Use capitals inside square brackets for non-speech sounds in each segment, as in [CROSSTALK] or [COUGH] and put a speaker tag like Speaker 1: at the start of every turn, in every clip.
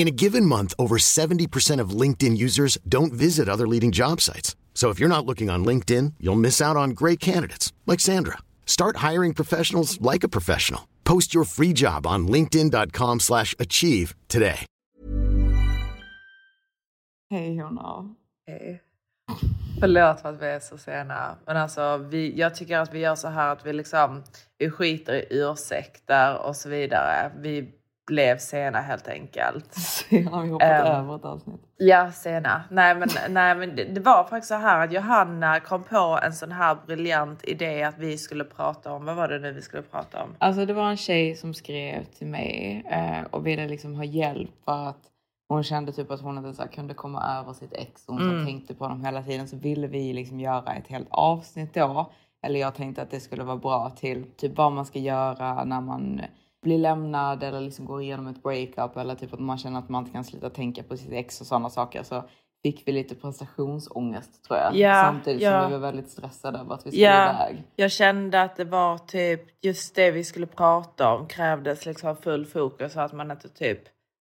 Speaker 1: In a given month, over 70% of LinkedIn users don't visit other leading job sites. So if you're not looking on LinkedIn, you'll miss out on great candidates like Sandra. Start hiring professionals like a professional. Post your free job on linkedin.com/achieve slash achieve today.
Speaker 2: Hej honor.
Speaker 3: Hej. Förlåt för att vi är så sena. Men alltså, vi, jag tycker att vi gör så här att vi liksom vi skiter i ursäkter och så vidare. Vi blev sena helt enkelt. [LAUGHS]
Speaker 2: Sen har vi hoppat
Speaker 3: Ehm.
Speaker 2: över ett avsnitt.
Speaker 3: Ja, sena. Nej, men, nej, men det, det var faktiskt så här att Johanna kom på en sån här briljant idé att vi skulle prata om, vad var det nu vi skulle prata om?
Speaker 2: Alltså det var en tjej som skrev till mig eh, och ville liksom ha hjälp för att hon kände typ att hon inte så kunde komma över sitt ex. Hon så
Speaker 3: Mm.
Speaker 2: tänkte på dem hela tiden. Så ville vi liksom göra ett helt avsnitt då. Eller jag tänkte att det skulle vara bra till typ vad man ska göra när man blir lämnad eller liksom går igenom ett breakup eller typ att man känner att man inte kan sluta tänka på sitt ex och sådana saker. Så fick vi lite prestationsångest tror jag.
Speaker 3: Ja,
Speaker 2: Samtidigt
Speaker 3: ja.
Speaker 2: som vi var väldigt stressade över att vi skulle
Speaker 3: Ja,
Speaker 2: iväg.
Speaker 3: jag kände att det var typ just det vi skulle prata om krävdes liksom full fokus så att man inte typ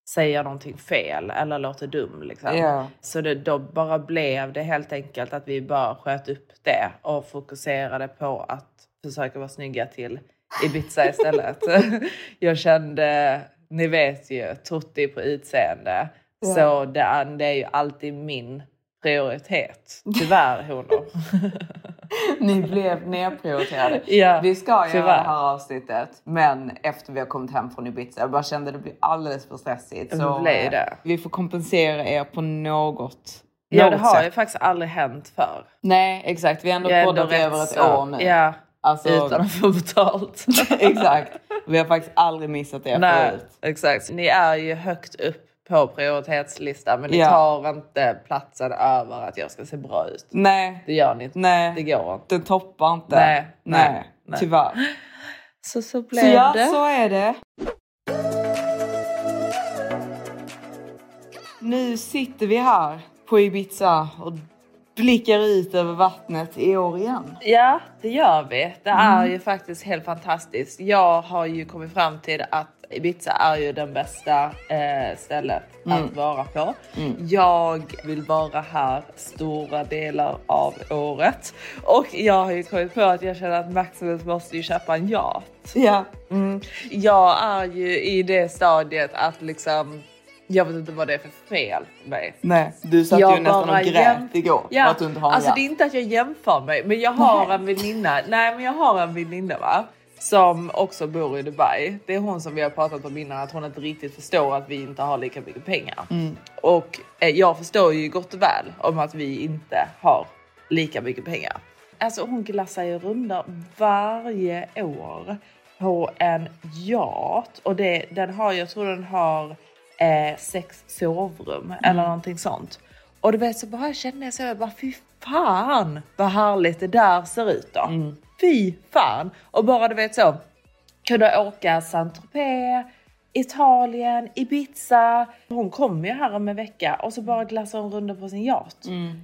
Speaker 3: säger någonting fel eller låter dum. Liksom.
Speaker 2: Ja.
Speaker 3: Så det, då bara blev det helt enkelt att vi bara sköt upp det och fokuserade på att försöka vara snygga till Ibiza istället. [LAUGHS] jag kände, ni vet ju, Tutti på utseende.
Speaker 2: Ja.
Speaker 3: Så det det är ju alltid min prioritet. Tyvärr [LAUGHS] honor. [LAUGHS]
Speaker 2: Ni blev nedprioriterade.
Speaker 3: Ja,
Speaker 2: vi ska göra det här avsnittet, men efter vi har kommit hem från Ibiza. Jag bara kände att det blir alldeles för stressigt. Så eh,
Speaker 3: det.
Speaker 2: vi får kompensera er på något,
Speaker 3: Ja,
Speaker 2: något
Speaker 3: det har
Speaker 2: sätt.
Speaker 3: ju faktiskt aldrig hänt förr.
Speaker 2: Nej, exakt. Vi har ändå poddat över ett
Speaker 3: så-
Speaker 2: år nu.
Speaker 3: Ja,
Speaker 2: Alltså,
Speaker 3: utan att få betalt. [LAUGHS]
Speaker 2: exakt. Vi har faktiskt aldrig missat er
Speaker 3: Nej,
Speaker 2: förut.
Speaker 3: exakt. Ni är ju högt upp på prioritetslistan men ni
Speaker 2: Ja.
Speaker 3: tar inte platsen över att jag ska se bra ut.
Speaker 2: Nej,
Speaker 3: Det gör ni inte.
Speaker 2: nej.
Speaker 3: Det går inte.
Speaker 2: Den toppar inte.
Speaker 3: Nej, nej,
Speaker 2: nej.
Speaker 3: nej.
Speaker 2: Tyvärr.
Speaker 3: Så så blev
Speaker 2: Så ja,
Speaker 3: det.
Speaker 2: så är det. Nu sitter vi här på Ibiza och blickar ut över vattnet i år igen.
Speaker 3: Ja, det gör vi. Det är
Speaker 2: Mm.
Speaker 3: ju faktiskt helt fantastiskt. Jag har ju kommit fram till att Ibiza är ju den bästa eh, stället
Speaker 2: Mm.
Speaker 3: att vara på. Jag vill vara här stora delar av året och jag har ju kommit på att jag känner att Maximus måste ju köpa en yacht.
Speaker 2: Ja.
Speaker 3: Mm. Jag är ju i det stadiet att liksom jag vet inte vad det är för fel med mig.
Speaker 2: Nej, du satt
Speaker 3: Jag
Speaker 2: ju nästan och grät igår
Speaker 3: Ja,
Speaker 2: för att du inte har en
Speaker 3: alltså det är inte att jag jämför mig, men jag har en väninna. Nej, men jag har en väninna va som också bor i Dubai. Det är hon som vi har pratat om innan att hon inte riktigt förstår att vi inte har lika mycket pengar.
Speaker 2: Mm.
Speaker 3: Och eh, jag förstår ju gott och väl om att vi inte har lika mycket pengar. Alltså hon glassar ju rundor varje år på en yacht och det, den har, jag tror den har eh, sex sovrum eller någonting sånt. Och du vet så bara kände jag så jag bara fy fan vad härligt det där ser ut då. Fy fan! Och bara du vet så kunna åka Saint-Tropez, Italien, Ibiza. Hon kom ju här om en vecka och så bara glassar hon runder på sin yacht.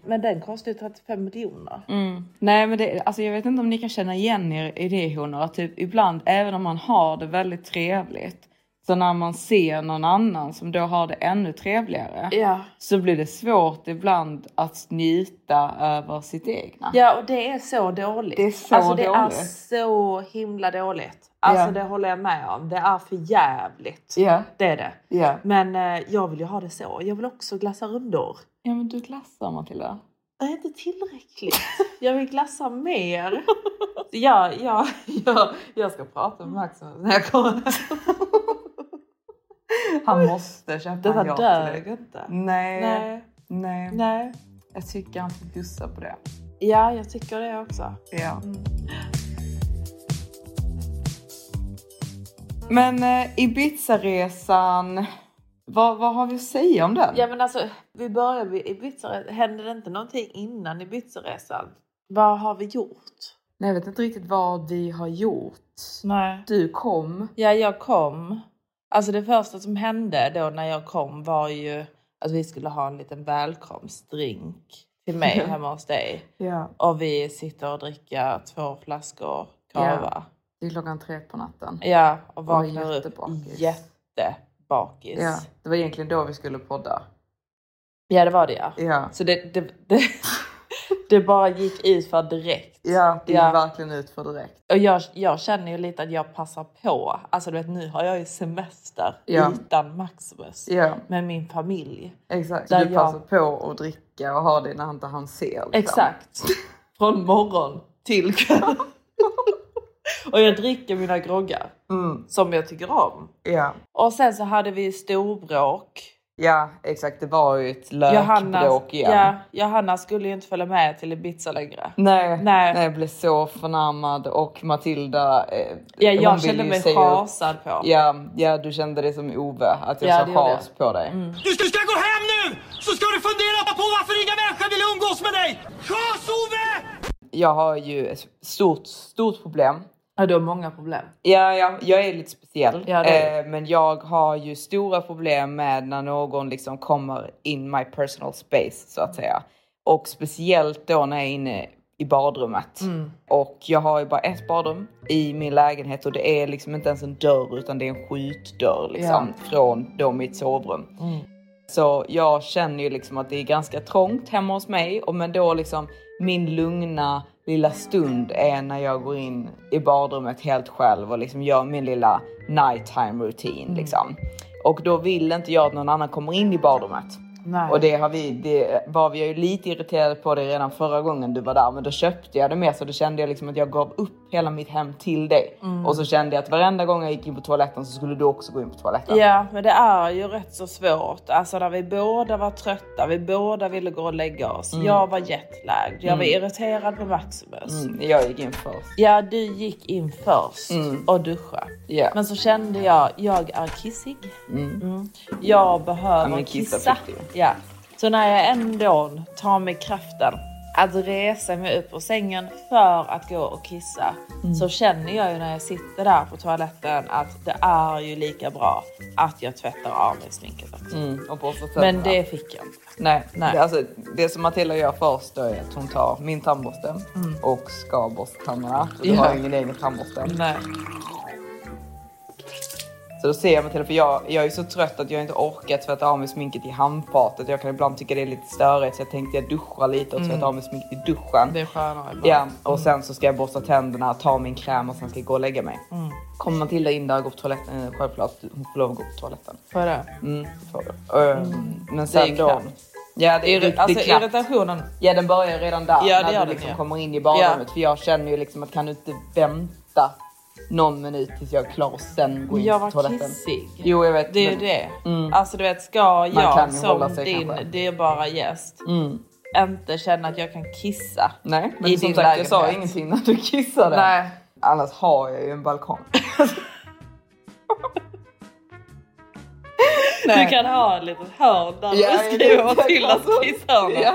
Speaker 3: Men den kostar ju 35 miljoner.
Speaker 2: Mm. Nej men det, alltså jag vet inte om ni kan känna igen er i det honor. Typ ibland, även om man har det väldigt trevligt. Så när man ser någon annan som då har det ännu trevligare.
Speaker 3: Ja.
Speaker 2: Så blir det svårt ibland att njuta över sitt egna.
Speaker 3: Ja, och det är så dåligt.
Speaker 2: Det är så
Speaker 3: alltså, det är
Speaker 2: dåligt.
Speaker 3: så himla dåligt. Alltså
Speaker 2: Ja.
Speaker 3: det håller jag med om. Det är för jävligt.
Speaker 2: Ja.
Speaker 3: Det är det.
Speaker 2: Ja.
Speaker 3: Men eh, jag vill ju ha det så. Jag vill också glassa rundor.
Speaker 2: Ja men du glassar Matilda.
Speaker 3: Det är inte tillräckligt. Jag vill glassa mer. [LAUGHS] Ja, ja, ja, jag ska prata med Max när jag kommer.
Speaker 2: Han måste köpa en
Speaker 3: Detta
Speaker 2: yacht
Speaker 3: dög inte.
Speaker 2: Nej.
Speaker 3: Nej.
Speaker 2: Nej.
Speaker 3: Nej.
Speaker 2: Jag tycker han får gussa på det.
Speaker 3: Ja, jag tycker det också.
Speaker 2: Ja. Men eh, Ibiza-resan, vad, vad har vi att säga om den?
Speaker 3: Ja men alltså, vi börjar vid Ibiza. Hände det inte någonting innan Ibiza-resan? Vad har vi gjort?
Speaker 2: Nej, jag vet inte riktigt vad vi har gjort.
Speaker 3: Nej.
Speaker 2: Du kom.
Speaker 3: Ja, jag kom. Alltså det första som hände då när jag kom var ju att vi skulle ha en liten välkomstdrink till mig hemma hos dig.
Speaker 2: Ja.
Speaker 3: Och vi sitter och dricker två flaskor cava.
Speaker 2: Det är klockan tre på natten.
Speaker 3: Ja, och vaknar upp
Speaker 2: jättebakis.
Speaker 3: jättebakis.
Speaker 2: Ja, det var egentligen då vi skulle podda.
Speaker 3: Ja, det var det ja.
Speaker 2: Ja,
Speaker 3: Så det, det, det, [LAUGHS] det bara gick ut för direkt.
Speaker 2: ja det gick
Speaker 3: Ja.
Speaker 2: verkligen ut för direkt.
Speaker 3: Och jag, jag känner ju lite att jag passar på. Alltså du vet nu har jag ju semester
Speaker 2: Ja.
Speaker 3: utan Maximus.
Speaker 2: Ja,
Speaker 3: Med min familj.
Speaker 2: exakt. Du
Speaker 3: jag-
Speaker 2: passar på att dricka och ha det när inte han ser. Liksom.
Speaker 3: Exakt. [LAUGHS] Från morgon till kväll. [LAUGHS] och jag dricker mina groggar.
Speaker 2: Mm.
Speaker 3: Som jag tycker om.
Speaker 2: Ja.
Speaker 3: Och sen så hade vi storbråk.
Speaker 2: Ja, exakt. Det var ju ett
Speaker 3: Johanna,
Speaker 2: lökbråk igen.
Speaker 3: ja, Johanna skulle ju inte följa med till Ibiza längre.
Speaker 2: Nej,
Speaker 3: Nej.
Speaker 2: nej. jag blev så förnärmad och Matilda. Eh,
Speaker 3: Ja, jag kände
Speaker 2: ju
Speaker 3: mig schasad på.
Speaker 2: Ja, ja, du kände det som Ove, att jag
Speaker 3: Ja,
Speaker 2: sa
Speaker 3: det gjorde
Speaker 2: chas på dig.
Speaker 4: Du ska, ska gå hem nu! Så ska du fundera på varför inga människor vill umgås med dig! Chas-Ove!
Speaker 2: Jag har ju ett stort, stort problem.
Speaker 3: Ja, du har många problem.
Speaker 2: Ja, ja, jag är lite speciell.
Speaker 3: Ja, är
Speaker 2: eh, men jag har ju stora problem med när någon liksom kommer in my personal space så att säga. Och speciellt då när jag är inne i badrummet. Och jag har ju bara ett badrum i min lägenhet och det är liksom inte ens en dörr utan det är en skjutdörr liksom från då mitt sovrum. Så jag känner ju liksom att det är ganska trångt hemma hos mig och men då liksom min lugna lilla stund är när jag går in i badrummet helt själv och liksom gör min lilla nighttime routine liksom. Och då vill inte jag att någon annan kommer in i badrummet.
Speaker 3: Nej.
Speaker 2: Och det har vi, det var vi ju lite irriterade på det redan förra gången du var där men då köpte jag det med så då kände jag liksom att jag gav upp hela mitt hem till dig.
Speaker 3: Mm.
Speaker 2: Och så kände jag att varenda gång jag gick in på toaletten så skulle du också gå in på toaletten.
Speaker 3: Ja, men det är ju rätt så svårt. Alltså när vi båda var trötta, vi båda ville gå och lägga oss. Jag var jetlagd, jag var irriterad på Maximus.
Speaker 2: Mm, jag gick in först.
Speaker 3: Ja, du gick in först och duschade.
Speaker 2: Ja.
Speaker 3: Men så kände jag, jag är kissig. Mm. Jag behöver
Speaker 2: Ja, kissa
Speaker 3: kissa. Ja. Så när jag ändå tar mig kraften att resa mig upp ur sängen för att gå och kissa så känner jag ju när jag sitter där på toaletten att det är ju lika bra att jag tvättar av mig sminket också.
Speaker 2: Mm, och
Speaker 3: Men det fick jag inte.
Speaker 2: Nej,
Speaker 3: Nej.
Speaker 2: Det, alltså, det som Matilda gör först då är att hon tar min tandborste och ska borsta tänderna. Du
Speaker 3: Mm. Ja.
Speaker 2: har ingen egen tandborste.
Speaker 3: Nej.
Speaker 2: Så då ser jag Matilda, för jag, jag är så trött att jag inte orkar tvätta av mig sminket i handfatet. Jag kan ibland tycka det är lite störigt så jag tänkte jag duschar lite och tvätta av mig sminket i duschen.
Speaker 3: Mm. Det är skönare ibland.
Speaker 2: Ja, och sen så ska jag borsta tänderna, ta min kräm och sen ska jag gå och lägga mig.
Speaker 3: Mm.
Speaker 2: Kommer Matilda in där och går på toaletten, eh, självklart hon får lov att gå på toaletten.
Speaker 3: Får jag det?
Speaker 2: Mm, får du. Ehm, Men sen då... Ja, det är, det,
Speaker 3: Alltså
Speaker 2: det är knappt.
Speaker 3: irritationen.
Speaker 2: Ja den börjar redan där
Speaker 3: Ja,
Speaker 2: när du liksom kommer in i badrummet. För jag känner ju liksom att kan du inte vänta någon minut tills jag är klar och sen gå in
Speaker 3: Jag
Speaker 2: på
Speaker 3: var
Speaker 2: toaletten.
Speaker 3: kissig.
Speaker 2: Jo jag vet.
Speaker 3: Det är ju det.
Speaker 2: Mm.
Speaker 3: Alltså du vet, ska jag som din
Speaker 2: kanske.
Speaker 3: dyrbara gäst
Speaker 2: Mm.
Speaker 3: inte känna att jag kan kissa
Speaker 2: Nej men
Speaker 3: i
Speaker 2: som
Speaker 3: din
Speaker 2: sagt jag sa
Speaker 3: lägenhet?
Speaker 2: ingenting när du kissade.
Speaker 3: Nej.
Speaker 2: Annars har jag ju en balkong. [LAUGHS]
Speaker 3: Du kan ha ett litet hörn där du skriver till oss kissarna.
Speaker 2: Ja,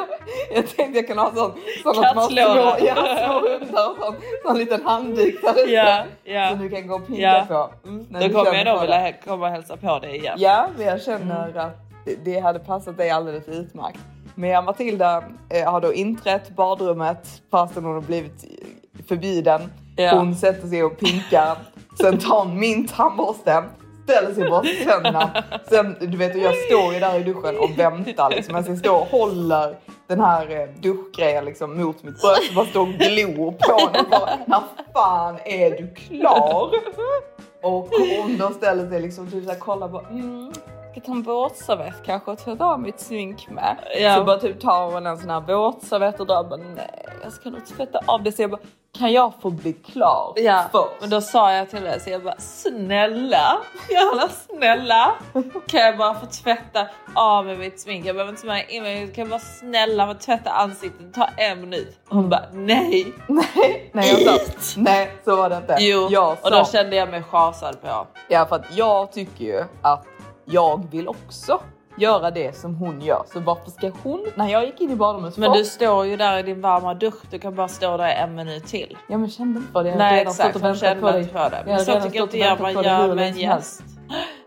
Speaker 2: jag tänkte jag kan ha sån, sån att man slår, ja, slår hundar och sån, sån liten handduk där ute.
Speaker 3: Ja, ja.
Speaker 2: Som du kan gå och pinka
Speaker 3: Ja.
Speaker 2: på. Mm,
Speaker 3: Då kommer jag då vilja komma och hälsa på dig igen.
Speaker 2: Ja, men jag känner
Speaker 3: Mm.
Speaker 2: att det- det hade passat dig alldeles utmärkt. Men Matilda eh, har då inträtt badrummet fastän hon har blivit förbjuden.
Speaker 3: Ja.
Speaker 2: Hon sätter sig och pinkar. Sen tar hon min tandborste, ställer sig borstar tänderna. Sen, du vet, jag står ju där i duschen och väntar liksom. Alltså jag står och håller den här eh, duschgrejen liksom mot mitt bröst och bara står och glor på den. Bara, När fan är du klar? Och hon då ställer sig liksom typ såhär kollar på mm, ska ta en våtservett kanske och tvätta av mitt smink med.
Speaker 3: Ja.
Speaker 2: Så bara typ tar hon en sån här våtservett och drar bara nej jag ska nog tvätta av det. Så jag bara kan jag få bli klar
Speaker 3: Ja,
Speaker 2: först?
Speaker 3: men då sa jag till henne så jag bara snälla, [LAUGHS] Johanna snälla kan jag bara få tvätta av med mitt smink? Jag behöver inte smörja in mig, kan jag bara snälla få tvätta ansiktet, ta en minut. Hon bara nej. [LAUGHS]
Speaker 2: Nej, nej, jag sa, nej så var det inte.
Speaker 3: Jo,
Speaker 2: jag
Speaker 3: och då
Speaker 2: sa-
Speaker 3: kände jag mig chasad på.
Speaker 2: Ja, för att jag tycker ju att jag vill också göra det som hon gör. Så varför ska hon, när jag gick in i badrummet
Speaker 3: Men du står ju där i din varma dusch, du kan bara stå där en minut till.
Speaker 2: Ja men kände inte för det. Jag
Speaker 3: Nej
Speaker 2: redan
Speaker 3: exakt,
Speaker 2: stått och
Speaker 3: hon
Speaker 2: väntat
Speaker 3: kände
Speaker 2: på dig.
Speaker 3: inte för det.
Speaker 2: Jag
Speaker 3: Men så tycker jag inte jag man gör med en gäst. [GASPS]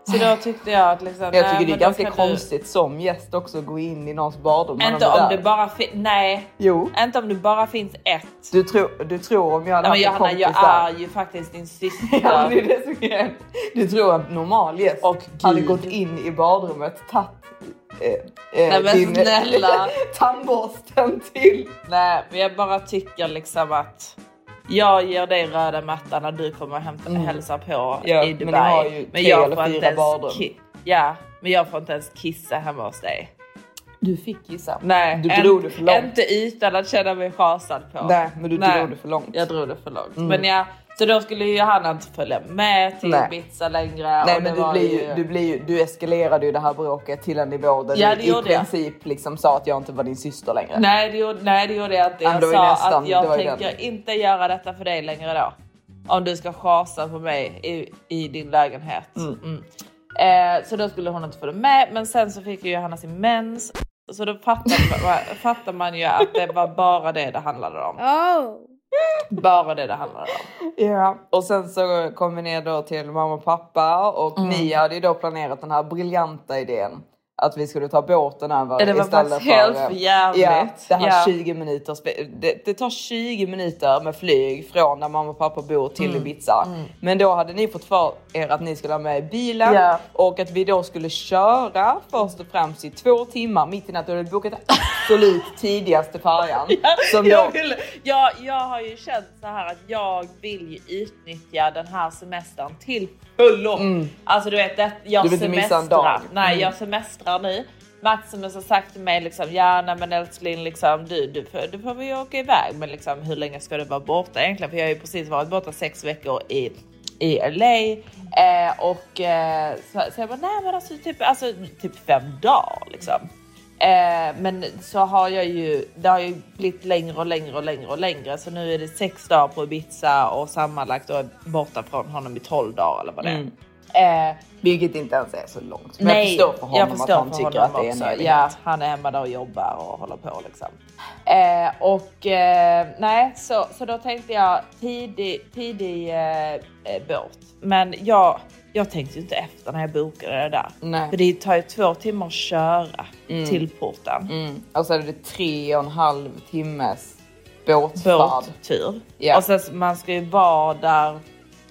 Speaker 3: Så då tyckte jag att liksom,
Speaker 2: Jag
Speaker 3: nej,
Speaker 2: tycker det är
Speaker 3: men
Speaker 2: ganska
Speaker 3: kan du-
Speaker 2: konstigt som gäst också att gå in i någons badrum.
Speaker 3: Inte om det bara finns, nej.
Speaker 2: Jo.
Speaker 3: Inte om det bara finns ett.
Speaker 2: Du tror, du tror om jag hade
Speaker 3: Nej, men
Speaker 2: haft en
Speaker 3: Johanna, jag är ju faktiskt din syster. [LAUGHS]
Speaker 2: Ja, det är det som är. Du tror att normal gäst
Speaker 3: Och
Speaker 2: hade
Speaker 3: gud.
Speaker 2: gått in i badrummet, tagit eh, eh,
Speaker 3: Nej, men
Speaker 2: din
Speaker 3: snälla. [LAUGHS]
Speaker 2: tandborsten till.
Speaker 3: Nej, men jag bara tycker liksom att jag ger dig röda mattan när du kommer och hämta och hälsa på
Speaker 2: Mm. Ja,
Speaker 3: i
Speaker 2: men
Speaker 3: Dubai.
Speaker 2: har ju tre
Speaker 3: jag får inte ens
Speaker 2: badrum.
Speaker 3: Ja, men jag får inte ens kissa hemma hos dig.
Speaker 2: Du fick gissa.
Speaker 3: Nej,
Speaker 2: Du drog det för långt.
Speaker 3: Inte utan att känna mig chasad på.
Speaker 2: Nej, men du
Speaker 3: Nej,
Speaker 2: drog det för långt.
Speaker 3: Jag drog det för långt.
Speaker 2: Mm.
Speaker 3: Men ja, så då skulle ju Johanna inte följa med till
Speaker 2: Nej.
Speaker 3: Ibiza längre.
Speaker 2: Nej
Speaker 3: och
Speaker 2: men du, blir ju, du, blir ju, du eskalerade ju det här bråket till en nivå där
Speaker 3: Ja,
Speaker 2: du i
Speaker 3: gjorde jag.
Speaker 2: princip liksom sa att jag inte var din syster längre.
Speaker 3: Nej det, gjorde, nej det gjorde jag inte. Jag
Speaker 2: ju
Speaker 3: sa
Speaker 2: nästan-
Speaker 3: att jag
Speaker 2: ju
Speaker 3: tänker
Speaker 2: den.
Speaker 3: inte göra detta för dig längre då. Om du ska chasa på mig i, i din lägenhet. Mm. Eh, så då skulle hon inte följa med. Men sen så fick ju Johanna sin mens. Så då fattar man, [LAUGHS] fattar man ju att det var bara det det handlade om. Bara det det handlade om.
Speaker 2: Ja. Och sen så kom vi ner då till mamma och pappa och
Speaker 3: Mm.
Speaker 2: ni hade ju då planerat den här briljanta idén. Att vi skulle ta båten över
Speaker 3: Ja, det var
Speaker 2: istället
Speaker 3: helt
Speaker 2: eh,
Speaker 3: för jävligt.
Speaker 2: Ja, det här
Speaker 3: Ja.
Speaker 2: 20 minuter. Det, det tar 20 minuter med flyg från där mamma och pappa bor till
Speaker 3: Mm.
Speaker 2: Ibiza. Men då hade ni fått för er att ni skulle ha med bilen
Speaker 3: Ja.
Speaker 2: och att vi då skulle köra först och främst i två timmar mitt i natten. Du hade bokat absolut [LAUGHS] tidigaste färjan. som
Speaker 3: jag,
Speaker 2: då,
Speaker 3: vill, jag, jag har ju känt så här att jag vill ju utnyttja den här semestern till fullo. Alltså du vet, det, jag
Speaker 2: Mm. Du vill inte missa en
Speaker 3: semestrar.
Speaker 2: dag.
Speaker 3: Nej,
Speaker 2: Mm.
Speaker 3: jag semestrar nu. Maximus har sagt till mig liksom, ja nej men älskling liksom du, du, får, du får väl åka iväg men liksom hur länge ska du vara borta egentligen? För jag har ju precis varit borta sex veckor i, i LA eh, och eh, så, så jag bara nej men alltså typ, alltså, typ fem dagar liksom. Eh, men så har jag ju, det har ju blivit längre och längre och längre och längre. Så nu är det sex dagar på Ibiza och sammanlagt då är borta från honom i 12 dagar eller vad det är. Eh,
Speaker 2: vilket inte ens är så långt. Men jag förstår för honom
Speaker 3: jag förstår
Speaker 2: att han tycker att det är en evighet.
Speaker 3: Ja, han är hemma där och jobbar och håller på liksom. Eh, och eh, nej, så, så då tänkte jag tidig, tidig eh, eh, båt. Men jag, jag tänkte ju inte efter när jag bokade det där.
Speaker 2: Nej.
Speaker 3: För det tar ju två timmar att köra till porten.
Speaker 2: Mm. Och så är det tre och en halv timmes båtfärd.
Speaker 3: båttur.
Speaker 2: Ja.
Speaker 3: Och sen man ska ju vara där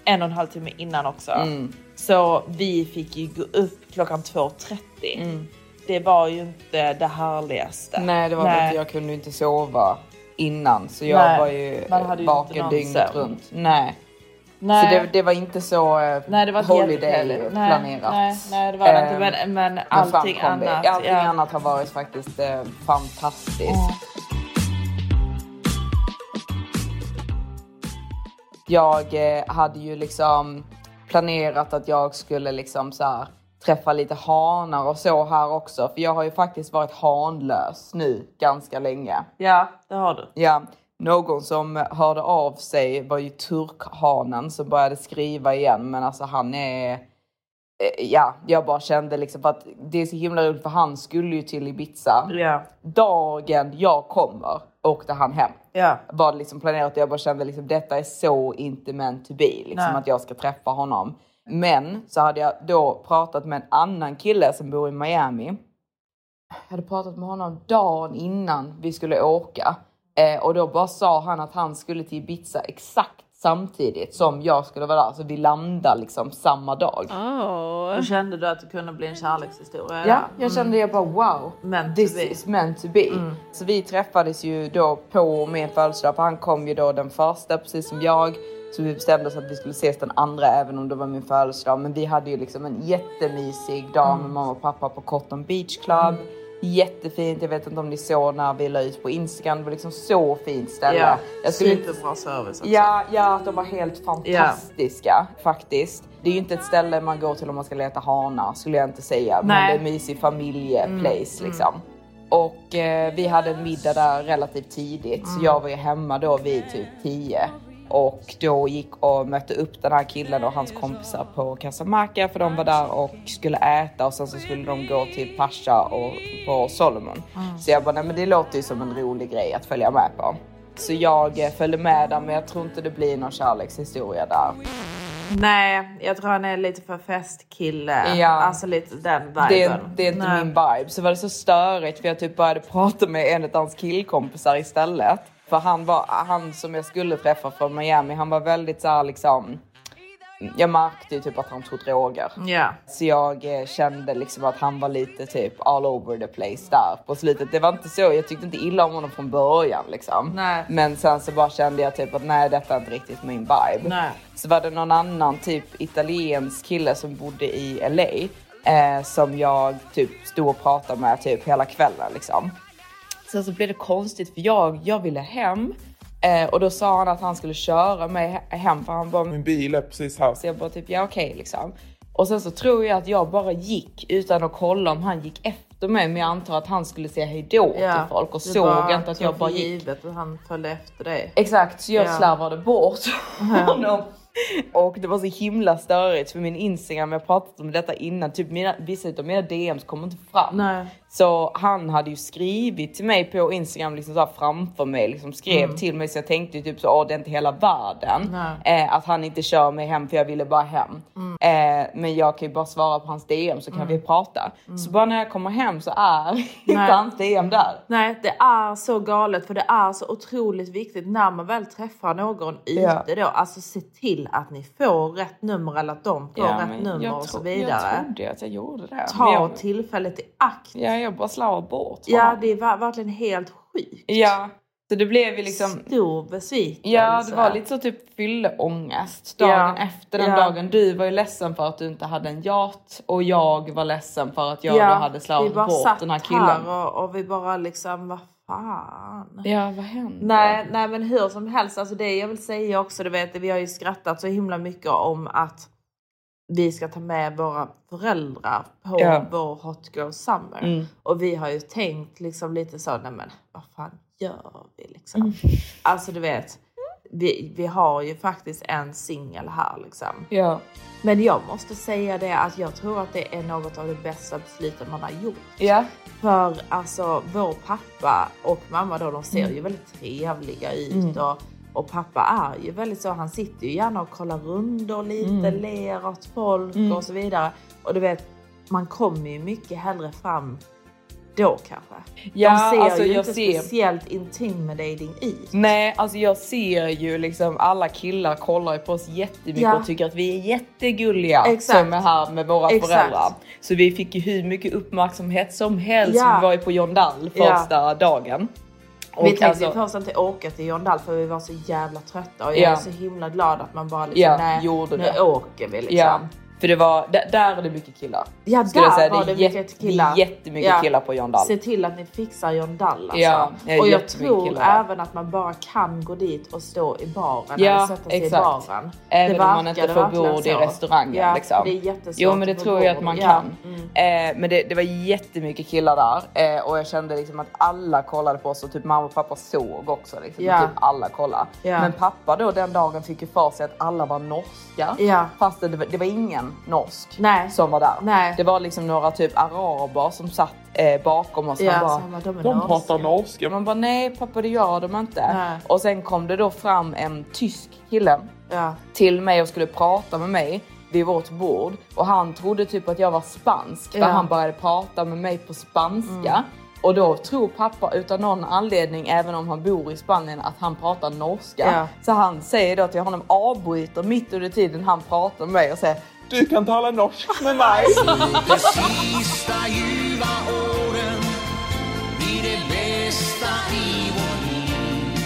Speaker 3: en och en halv timme innan också.
Speaker 2: Mm.
Speaker 3: Så vi fick ju gå upp klockan 2.30. Det var ju inte det härligaste.
Speaker 2: Mm. Nej, det var väl inte, jag kunde inte sova innan så jag
Speaker 3: Nej,
Speaker 2: var ju vaken dygnet
Speaker 3: sömn.
Speaker 2: runt. Nej.
Speaker 3: Nej.
Speaker 2: Så det, det var inte så eh,
Speaker 3: Nej, det var
Speaker 2: holiday.
Speaker 3: Nej,
Speaker 2: planerat.
Speaker 3: Nej, nej, det var det inte. Men, men
Speaker 2: men
Speaker 3: allting
Speaker 2: det.
Speaker 3: annat.
Speaker 2: Allting
Speaker 3: ja.
Speaker 2: annat har varit faktiskt eh, fantastiskt. Jag eh, hade ju liksom planerat att jag skulle liksom så här, träffa lite hanar och så här också. För jag har ju faktiskt varit hanlös nu ganska länge.
Speaker 3: ja, det har du.
Speaker 2: Ja, någon som hörde av sig var ju turkhanen som började skriva igen. Men alltså han är... eh, Ja, jag bara kände liksom för att det är så himla roligt för han skulle ju till Ibiza.
Speaker 3: Ja.
Speaker 2: Dagen jag kommer åkte han hem.
Speaker 3: Ja.
Speaker 2: Var det liksom planerat och jag bara kände liksom detta är så inte meant to be. Liksom
Speaker 3: Nej.
Speaker 2: att jag ska träffa honom. Men så hade jag då pratat med en annan kille som bor i Miami. Jag hade pratat med honom dagen innan vi skulle åka. Eh, och då bara sa han att han skulle till Ibiza exakt samtidigt som jag skulle vara där. Så vi landar liksom samma dag.
Speaker 3: Då kände du att det kunde bli en kärlekshistoria?
Speaker 2: Ja, jag kände jag bara wow.
Speaker 3: Meant
Speaker 2: this is meant to be. Så vi träffades ju då på min födelsedag. För han kom ju då den första precis som jag. Så vi bestämde oss att vi skulle ses den andra även om det var min födelsedag. Men vi hade ju liksom en jättemysig dag med mamma och pappa på Cotton Beach Club. Jättefint. Jag vet inte om ni såg när vi la ut på Instagram. Det var liksom så fint ställe.
Speaker 3: Ja,
Speaker 2: jag skulle inte
Speaker 3: superbra service också.
Speaker 2: Ja, ja, de var helt fantastiska faktiskt. Det är ju inte ett ställe man går till om man ska leta hanar skulle jag inte säga. Men
Speaker 3: Nej.
Speaker 2: det är en mysig familjeplace liksom. Och eh, vi hade en middag där relativt tidigt så jag var ju hemma då vid typ 10. Och då gick och mötte upp den här killen och hans kompisar på Casamaka för de var där och skulle äta och sen så skulle de gå till Pasha och på Solomon. Så jag bara, nej men det låter ju som en rolig grej att följa med på. Så jag eh, följde med där men jag tror inte det blir någon kärlekshistoria där.
Speaker 3: Nej, jag tror han är lite för festkille.
Speaker 2: Ja.
Speaker 3: Alltså lite den viben.
Speaker 2: Det är, det är inte
Speaker 3: Nej.
Speaker 2: min vibe. Så var det så störigt för jag typ började [LAUGHS] prata med en av hans killkompisar istället. För han var, han som jag skulle träffa från Miami, han var väldigt så här liksom. Jag märkte ju typ att han tog droger.
Speaker 3: Ja.
Speaker 2: Så jag eh, kände liksom att han var lite typ all over the place där på slutet. Det var inte så, jag tyckte inte illa om honom från början liksom.
Speaker 3: Nej.
Speaker 2: Men sen så bara kände jag typ att nej detta är inte riktigt min vibe.
Speaker 3: Nej.
Speaker 2: Så var det någon annan typ italiensk kille som bodde i LA eh, som jag typ stod och pratade med typ hela kvällen liksom. Sen så blev det konstigt för jag, jag ville hem eh, och då sa han att han skulle köra mig he- hem för han bara
Speaker 5: Min bil är precis här.
Speaker 2: så jag bara typ ja okej liksom. Och sen så tror jag att jag bara gick utan att kolla om han gick efter mig men jag antar att han skulle säga hejdå till folk och såg
Speaker 3: bara
Speaker 2: inte att jag bara gick.
Speaker 3: givet att han följde efter dig.
Speaker 2: Exakt, så jag
Speaker 3: Ja.
Speaker 2: slarvade bort honom. Och det var så himla störigt för min Instagram, jag pratat om detta innan, typ mina, vissa av mina DMs kommer inte fram.
Speaker 3: Nej.
Speaker 2: Så han hade ju skrivit till mig på Instagram liksom så här framför mig, liksom skrev till mig så jag tänkte typ så, åh det är inte hela världen. Eh, att han inte kör mig hem för jag ville bara hem. Eh, men jag kan ju bara svara på hans DM så kan vi prata. Så bara när jag kommer hem så är [LAUGHS] inte hans DM där.
Speaker 3: Nej, det är så galet för det är så otroligt viktigt när man väl träffar någon ute
Speaker 2: Ja.
Speaker 3: då. Alltså se till att ni får rätt nummer eller att de får rätt
Speaker 2: men
Speaker 3: nummer och så vidare.
Speaker 2: Jag trodde att jag gjorde det.
Speaker 3: Ta
Speaker 2: jag,
Speaker 3: tillfället i akt.
Speaker 2: Ja, jag bara slarvade bort
Speaker 3: Ja, det ver- verkligen helt sjukt.
Speaker 2: Ja, så det blev ju liksom...
Speaker 3: Stor besvikelse.
Speaker 2: Ja, det var lite så typ fylleångest dagen
Speaker 3: Ja.
Speaker 2: efter den
Speaker 3: Ja.
Speaker 2: dagen. Du var ju ledsen för att du inte hade en yacht och jag var ledsen för att jag då hade
Speaker 3: vi
Speaker 2: slarvat
Speaker 3: bara
Speaker 2: bort
Speaker 3: satt
Speaker 2: den här killen.
Speaker 3: här och, och vi bara liksom, vad fan.
Speaker 2: Ja, vad hände?
Speaker 3: Nej, nej men hur som helst, alltså det jag vill säga också, du vet, vi har ju skrattat så himla mycket om att vi ska ta med våra föräldrar på
Speaker 2: Ja.
Speaker 3: vår Hot Girl Summer.
Speaker 2: Mm.
Speaker 3: Och vi har ju tänkt liksom lite så, nej men vad fan gör vi liksom?
Speaker 2: Mm.
Speaker 3: Alltså du vet, vi, vi har ju faktiskt en singel här liksom.
Speaker 2: Ja.
Speaker 3: Men jag måste säga det att jag tror att det är något av det bästa besluten man har gjort.
Speaker 2: Ja.
Speaker 3: För alltså vår pappa och mamma då, de ser
Speaker 2: Mm.
Speaker 3: ju väldigt trevliga ut och, och pappa är ju väldigt så, han sitter ju gärna och kollar rundor lite,
Speaker 2: Mm.
Speaker 3: ler åt folk och så vidare. Och du vet, man kommer ju mycket hellre fram då kanske.
Speaker 2: Ja,
Speaker 3: de ser
Speaker 2: alltså,
Speaker 3: ju inte
Speaker 2: ser-
Speaker 3: speciellt intimidating ut.
Speaker 2: Nej, alltså jag ser ju liksom alla killar kollar ju på oss jättemycket
Speaker 3: Ja.
Speaker 2: och tycker att vi är jättegulliga
Speaker 3: Exakt.
Speaker 2: som är här med våra
Speaker 3: Exakt.
Speaker 2: föräldrar. Så vi fick ju hur mycket uppmärksamhet som helst.
Speaker 3: Ja.
Speaker 2: Vi var ju på John Dall
Speaker 3: Ja.
Speaker 2: första dagen.
Speaker 3: vi tänkte
Speaker 2: alltså-
Speaker 3: först inte åka till John Dall för vi var så jävla trötta och jag
Speaker 2: Ja.
Speaker 3: är så himla glad att man bara liksom,
Speaker 2: Ja,
Speaker 3: nej, nu
Speaker 2: det.
Speaker 3: åker vi liksom.
Speaker 2: Ja, för det var, där, där är det mycket killar.
Speaker 3: Ja,
Speaker 2: Skulle
Speaker 3: där
Speaker 2: säga.
Speaker 3: var
Speaker 2: det,
Speaker 3: det mycket killar.
Speaker 2: Det är jättemycket
Speaker 3: Ja.
Speaker 2: killar på John Dall.
Speaker 3: Se till att ni fixar John Dall alltså.
Speaker 2: Ja,
Speaker 3: och jag tror
Speaker 2: killar
Speaker 3: även att man bara kan gå dit och stå i baren
Speaker 2: Ja,
Speaker 3: eller sätta sig
Speaker 2: exakt.
Speaker 3: i baren.
Speaker 2: Även
Speaker 3: Det
Speaker 2: om man inte får bord i restaurangen.
Speaker 3: Ja,
Speaker 2: liksom.
Speaker 3: det är jättesvårt
Speaker 2: Jo men det tror jag att man kan.
Speaker 3: mm.
Speaker 2: Eh, men det, det var jättemycket killar där eh, och jag kände liksom att alla kollade på oss och typ mamma och pappa såg också. Liksom, typ alla kollade. Men pappa då den dagen fick ju för sig att alla var norska.
Speaker 3: Ja.
Speaker 2: Fast det, det var ingen norsk
Speaker 3: Nej.
Speaker 2: som var där.
Speaker 3: Nej.
Speaker 2: Det var liksom några typ araber som satt eh, bakom oss.
Speaker 3: Ja,
Speaker 2: bara,
Speaker 3: de
Speaker 5: De
Speaker 3: norska."
Speaker 5: pratar norska.
Speaker 2: man bara nej pappa det gör de inte.
Speaker 3: Nej.
Speaker 2: Och sen kom det då fram en tysk kille
Speaker 3: Ja.
Speaker 2: till mig och skulle prata med mig vid vårt bord och han trodde typ att jag var spansk för
Speaker 3: Ja. Mm.
Speaker 2: han började prata med mig på spanska. Och då tror pappa utan någon anledning, även om han bor i Spanien, att han pratar norska.
Speaker 3: Ja.
Speaker 2: Så han säger då till honom, avbryter mitt under tiden han pratar med mig och säger
Speaker 5: Du kan tala norsk med mig.
Speaker 4: De sista ljuva åren blir det bästa i vår liv.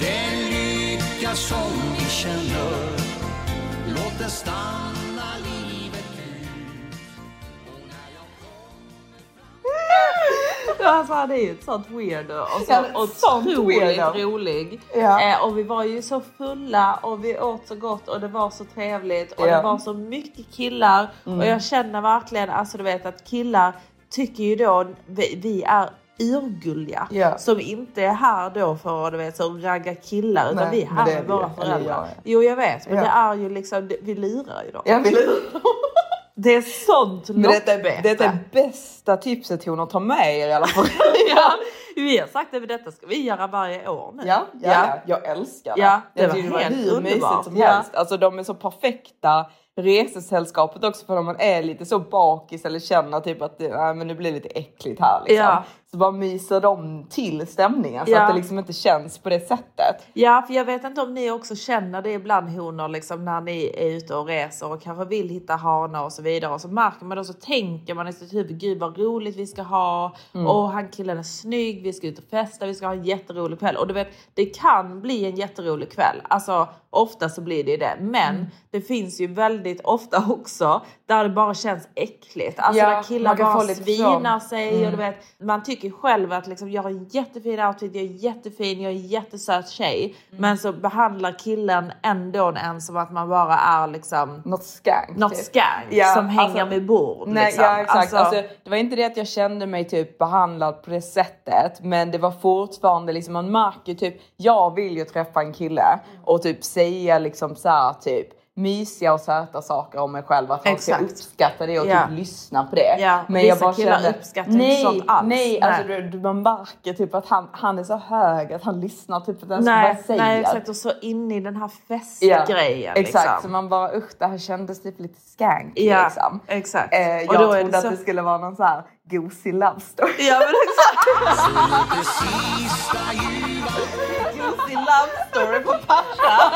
Speaker 4: Den lycka som vi känner, låt den stanna
Speaker 3: alltså han är ju ett sånt weirdo och så
Speaker 2: Ja,
Speaker 3: otroligt
Speaker 2: weirdo.
Speaker 3: rolig.
Speaker 2: Ja.
Speaker 3: Eh, och vi var ju så fulla och vi åt så gott och det var så trevligt och
Speaker 2: Ja.
Speaker 3: det var så mycket killar och jag känner verkligen alltså du vet att killar tycker ju då vi, vi är urgulliga
Speaker 2: Ja.
Speaker 3: som inte är här då för att du vet, så ragga killar utan
Speaker 2: Nej,
Speaker 3: vi är här med
Speaker 2: vi,
Speaker 3: våra föräldrar. Jo jag vet men
Speaker 2: Ja.
Speaker 3: det är ju liksom, vi lurar ju dem.
Speaker 2: Jag vill [LAUGHS]
Speaker 3: Det är sånt
Speaker 2: Men detta, detta är bästa tipset hon att ta med er i alla fall. [LAUGHS]
Speaker 3: ja, vi har sagt att detta ska vi göra varje år nu.
Speaker 2: Ja, ja, ja. jag älskar det.
Speaker 3: Ja, det
Speaker 2: jag
Speaker 3: var helt
Speaker 2: hur
Speaker 3: underbart.
Speaker 2: mysigt som
Speaker 3: Ja.
Speaker 2: helst. Alltså de är så perfekta resesällskapet också för om man är lite så bakis eller känner typ att det, nej, men det blir lite äckligt här liksom.
Speaker 3: Ja.
Speaker 2: Så bara myser de till stämningen så
Speaker 3: Ja.
Speaker 2: att det liksom inte känns på det sättet.
Speaker 3: Ja, för jag vet inte om ni också känner det ibland honor liksom när ni är ute och reser och kanske vill hitta hanar och så vidare och så märker man då så tänker man i sitt huvud gud vad roligt vi ska ha och han killen är snygg, vi ska ut och festa, vi ska ha en jätterolig kväll och du vet det kan bli en jätterolig kväll. Alltså ofta så blir det det, men det finns ju väldigt ofta också där det bara känns äckligt. Alltså
Speaker 2: Ja,
Speaker 3: där killar bara svinar sig och du vet man tycker själv att liksom, jag har en jättefin outfit, jag är jättefin, jag är en jättesöt tjej.
Speaker 2: Mm.
Speaker 3: Men så behandlar killen ändå en som att man bara är liksom
Speaker 2: Något skank.
Speaker 3: något
Speaker 2: typ.
Speaker 3: skank
Speaker 2: Ja,
Speaker 3: som hänger
Speaker 2: alltså-
Speaker 3: med bord.
Speaker 2: Nej,
Speaker 3: liksom.
Speaker 2: ja exakt.
Speaker 3: Alltså,
Speaker 2: Alltså, det var inte det att jag kände mig typ behandlad på det sättet, men det var fortfarande liksom man märker typ. Jag vill ju träffa en kille och typ säga liksom så här typ mysiga och söta saker om mig själv. Att han ska
Speaker 3: Exakt.
Speaker 2: uppskatta det och
Speaker 3: Ja.
Speaker 2: typ lyssna på det.
Speaker 3: Ja,
Speaker 2: men
Speaker 3: vissa killar uppskattar inte
Speaker 2: nej,
Speaker 3: sånt alls.
Speaker 2: Nej,
Speaker 3: Nej.
Speaker 2: alltså du, du, man märker typ att han, han är så hög att han lyssnar typ på den som
Speaker 3: nej,
Speaker 2: jag säger.
Speaker 3: nej exakt och så in i den här festgrejen.
Speaker 2: Exakt, så
Speaker 3: liksom.
Speaker 2: man bara usch det här kändes typ lite skank
Speaker 3: Ja,
Speaker 2: liksom.
Speaker 3: exakt.
Speaker 2: Eh,
Speaker 3: Och
Speaker 2: jag
Speaker 3: då är
Speaker 2: trodde
Speaker 3: det
Speaker 2: att
Speaker 3: så-
Speaker 2: det skulle vara någon så här gosig love story.
Speaker 3: Ja men exakt. Juicy [LAUGHS] love story på pappa.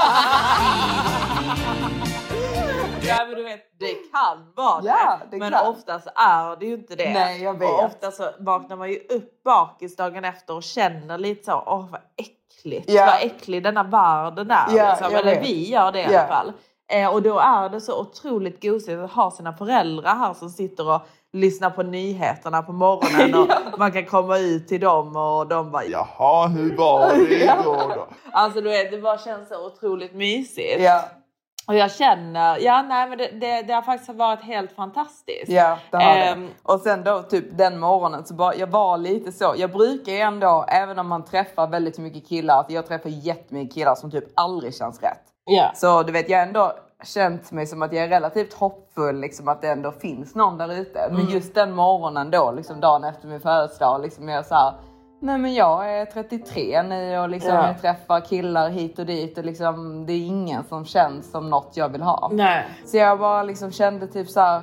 Speaker 3: Ja men du vet det kan vara det.
Speaker 2: Ja, det
Speaker 3: men
Speaker 2: kan.
Speaker 3: oftast är det ju inte det.
Speaker 2: Nej, jag vet.
Speaker 3: Och ofta så vaknar man ju upp bakis dagen efter och känner lite så åh vad äckligt.
Speaker 2: Ja.
Speaker 3: Vad äcklig denna världen är.
Speaker 2: Ja,
Speaker 3: liksom.
Speaker 2: jag
Speaker 3: Eller
Speaker 2: vet.
Speaker 3: vi gör det i
Speaker 2: Ja.
Speaker 3: alla fall. Eh, och då är det så otroligt gosigt att ha sina föräldrar här som sitter och lyssnar på nyheterna på morgonen [LAUGHS] och man kan komma ut till dem och de bara ja.
Speaker 5: Jaha, hur var det [LAUGHS] igår då?
Speaker 3: Alltså du vet, det bara känns så otroligt mysigt.
Speaker 2: Ja,
Speaker 3: Och jag känner, ja nej men det, det, det har faktiskt varit helt fantastiskt.
Speaker 2: ja det har
Speaker 3: Ehm,
Speaker 2: det. Och sen då typ den morgonen så bara, jag var lite så. Jag brukar ju ändå, även om man träffar väldigt mycket killar, att jag träffar jättemycket killar som typ aldrig känns rätt.
Speaker 3: Ja.
Speaker 2: Så du vet, jag har ändå känt mig som att jag är relativt hoppfull, liksom att det ändå finns någon där ute.
Speaker 3: Mm.
Speaker 2: Men just den morgonen då, liksom dagen efter min födelsedag, liksom jag så här, nej men jag är 33 nu och liksom
Speaker 3: Ja.
Speaker 2: jag träffar killar hit och dit och liksom det är ingen som känns som något jag vill ha.
Speaker 3: Nej.
Speaker 2: Så jag bara liksom kände typ så här,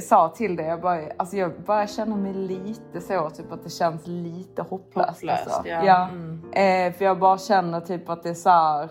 Speaker 2: sa till det, jag bara, alltså jag bara känner mig lite så, typ att det känns lite hopplöst.
Speaker 3: Hopplöst,
Speaker 2: alltså.
Speaker 3: ja.
Speaker 2: Eh, för jag bara känner typ att det är så här,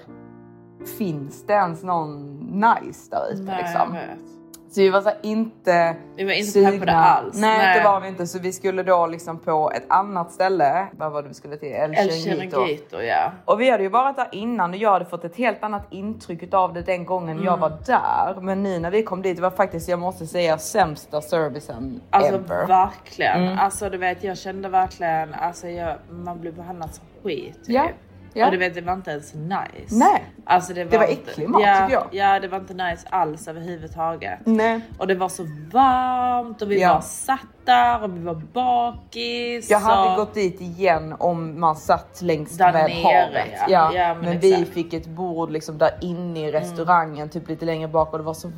Speaker 2: finns det ens någon nice där ute liksom?
Speaker 3: jag vet.
Speaker 2: Så vi var så inte
Speaker 3: Vi var inte pepp på det alls.
Speaker 2: Nej,
Speaker 3: Nej.
Speaker 2: det var vi inte. Så vi skulle då liksom på ett annat ställe. Vad var det vi skulle till? El. Chiringuito
Speaker 3: ja.
Speaker 2: Och vi hade ju varit där innan och jag hade fått ett helt annat intryck av det den gången jag
Speaker 3: Mm.
Speaker 2: var där. Men nu när vi kom dit, det var faktiskt, jag måste säga, sämsta servicen
Speaker 3: Alltså
Speaker 2: ever.
Speaker 3: verkligen.
Speaker 2: Mm.
Speaker 3: Alltså du vet jag kände verkligen, alltså jag, man blev behandlad som skit. Typ.
Speaker 2: Ja, ja.
Speaker 3: Och du vet det var inte ens nice.
Speaker 2: Nej.
Speaker 3: Alltså det var,
Speaker 2: Det var
Speaker 3: inte-
Speaker 2: äcklig mat,
Speaker 3: ja,
Speaker 2: tycker jag.
Speaker 3: Ja det var inte nice alls överhuvudtaget.
Speaker 2: Nej.
Speaker 3: Och det var så varmt och vi
Speaker 2: Ja.
Speaker 3: var satt där och vi var bakis.
Speaker 2: Jag hade
Speaker 3: och...
Speaker 2: gått dit igen om man satt längst
Speaker 3: Där
Speaker 2: med
Speaker 3: nere,
Speaker 2: havet.
Speaker 3: ja.
Speaker 2: Ja.
Speaker 3: Men
Speaker 2: men vi fick ett bord liksom där inne i restaurangen, typ lite längre bak och det var så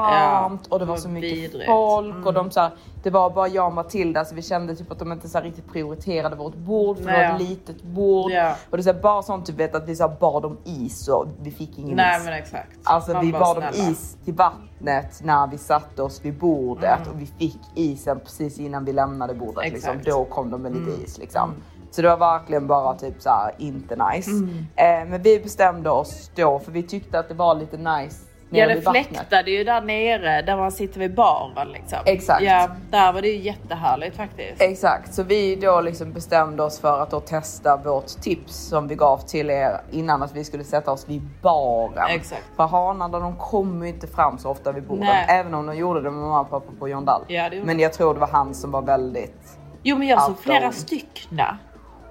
Speaker 2: varmt och det var så mycket
Speaker 3: vidrigt.
Speaker 2: folk och de så här, det var bara jag och Matilda så vi kände typ att de inte så här riktigt prioriterade vårt bord för det
Speaker 3: Nej.
Speaker 2: var ett litet bord.
Speaker 3: Ja.
Speaker 2: Och det är bara sånt typ vet att vi så här bad om is och vi fick ingen
Speaker 3: Nej
Speaker 2: is.
Speaker 3: men exakt.
Speaker 2: Alltså
Speaker 3: Man
Speaker 2: vi bad om is till vattnet när vi satte oss vid bordet
Speaker 3: Mm.
Speaker 2: och vi fick isen precis innan vi lämnade bordet. Liksom.
Speaker 3: Exakt. Mm.
Speaker 2: Då kom de med lite is liksom. Så det var verkligen bara typ så här inte nice.
Speaker 3: Mm.
Speaker 2: Eh, men vi bestämde oss då för vi tyckte att det var lite nice
Speaker 3: Ja det fläktade ju där nere där man sitter vid baren liksom.
Speaker 2: Exakt.
Speaker 3: Ja där var det ju jättehärligt faktiskt.
Speaker 2: Exakt, så vi då liksom bestämde oss för att testa vårt tips som vi gav till er innan att vi skulle sätta oss vid baren.
Speaker 3: Exakt.
Speaker 2: För hanarna de kommer ju inte fram så ofta vid borden,
Speaker 3: Nej.
Speaker 2: även om de gjorde det med mamma och pappa på John Dall.
Speaker 3: Ja,
Speaker 2: Men jag tror det var han som var väldigt
Speaker 3: Jo men jag såg flera styckna.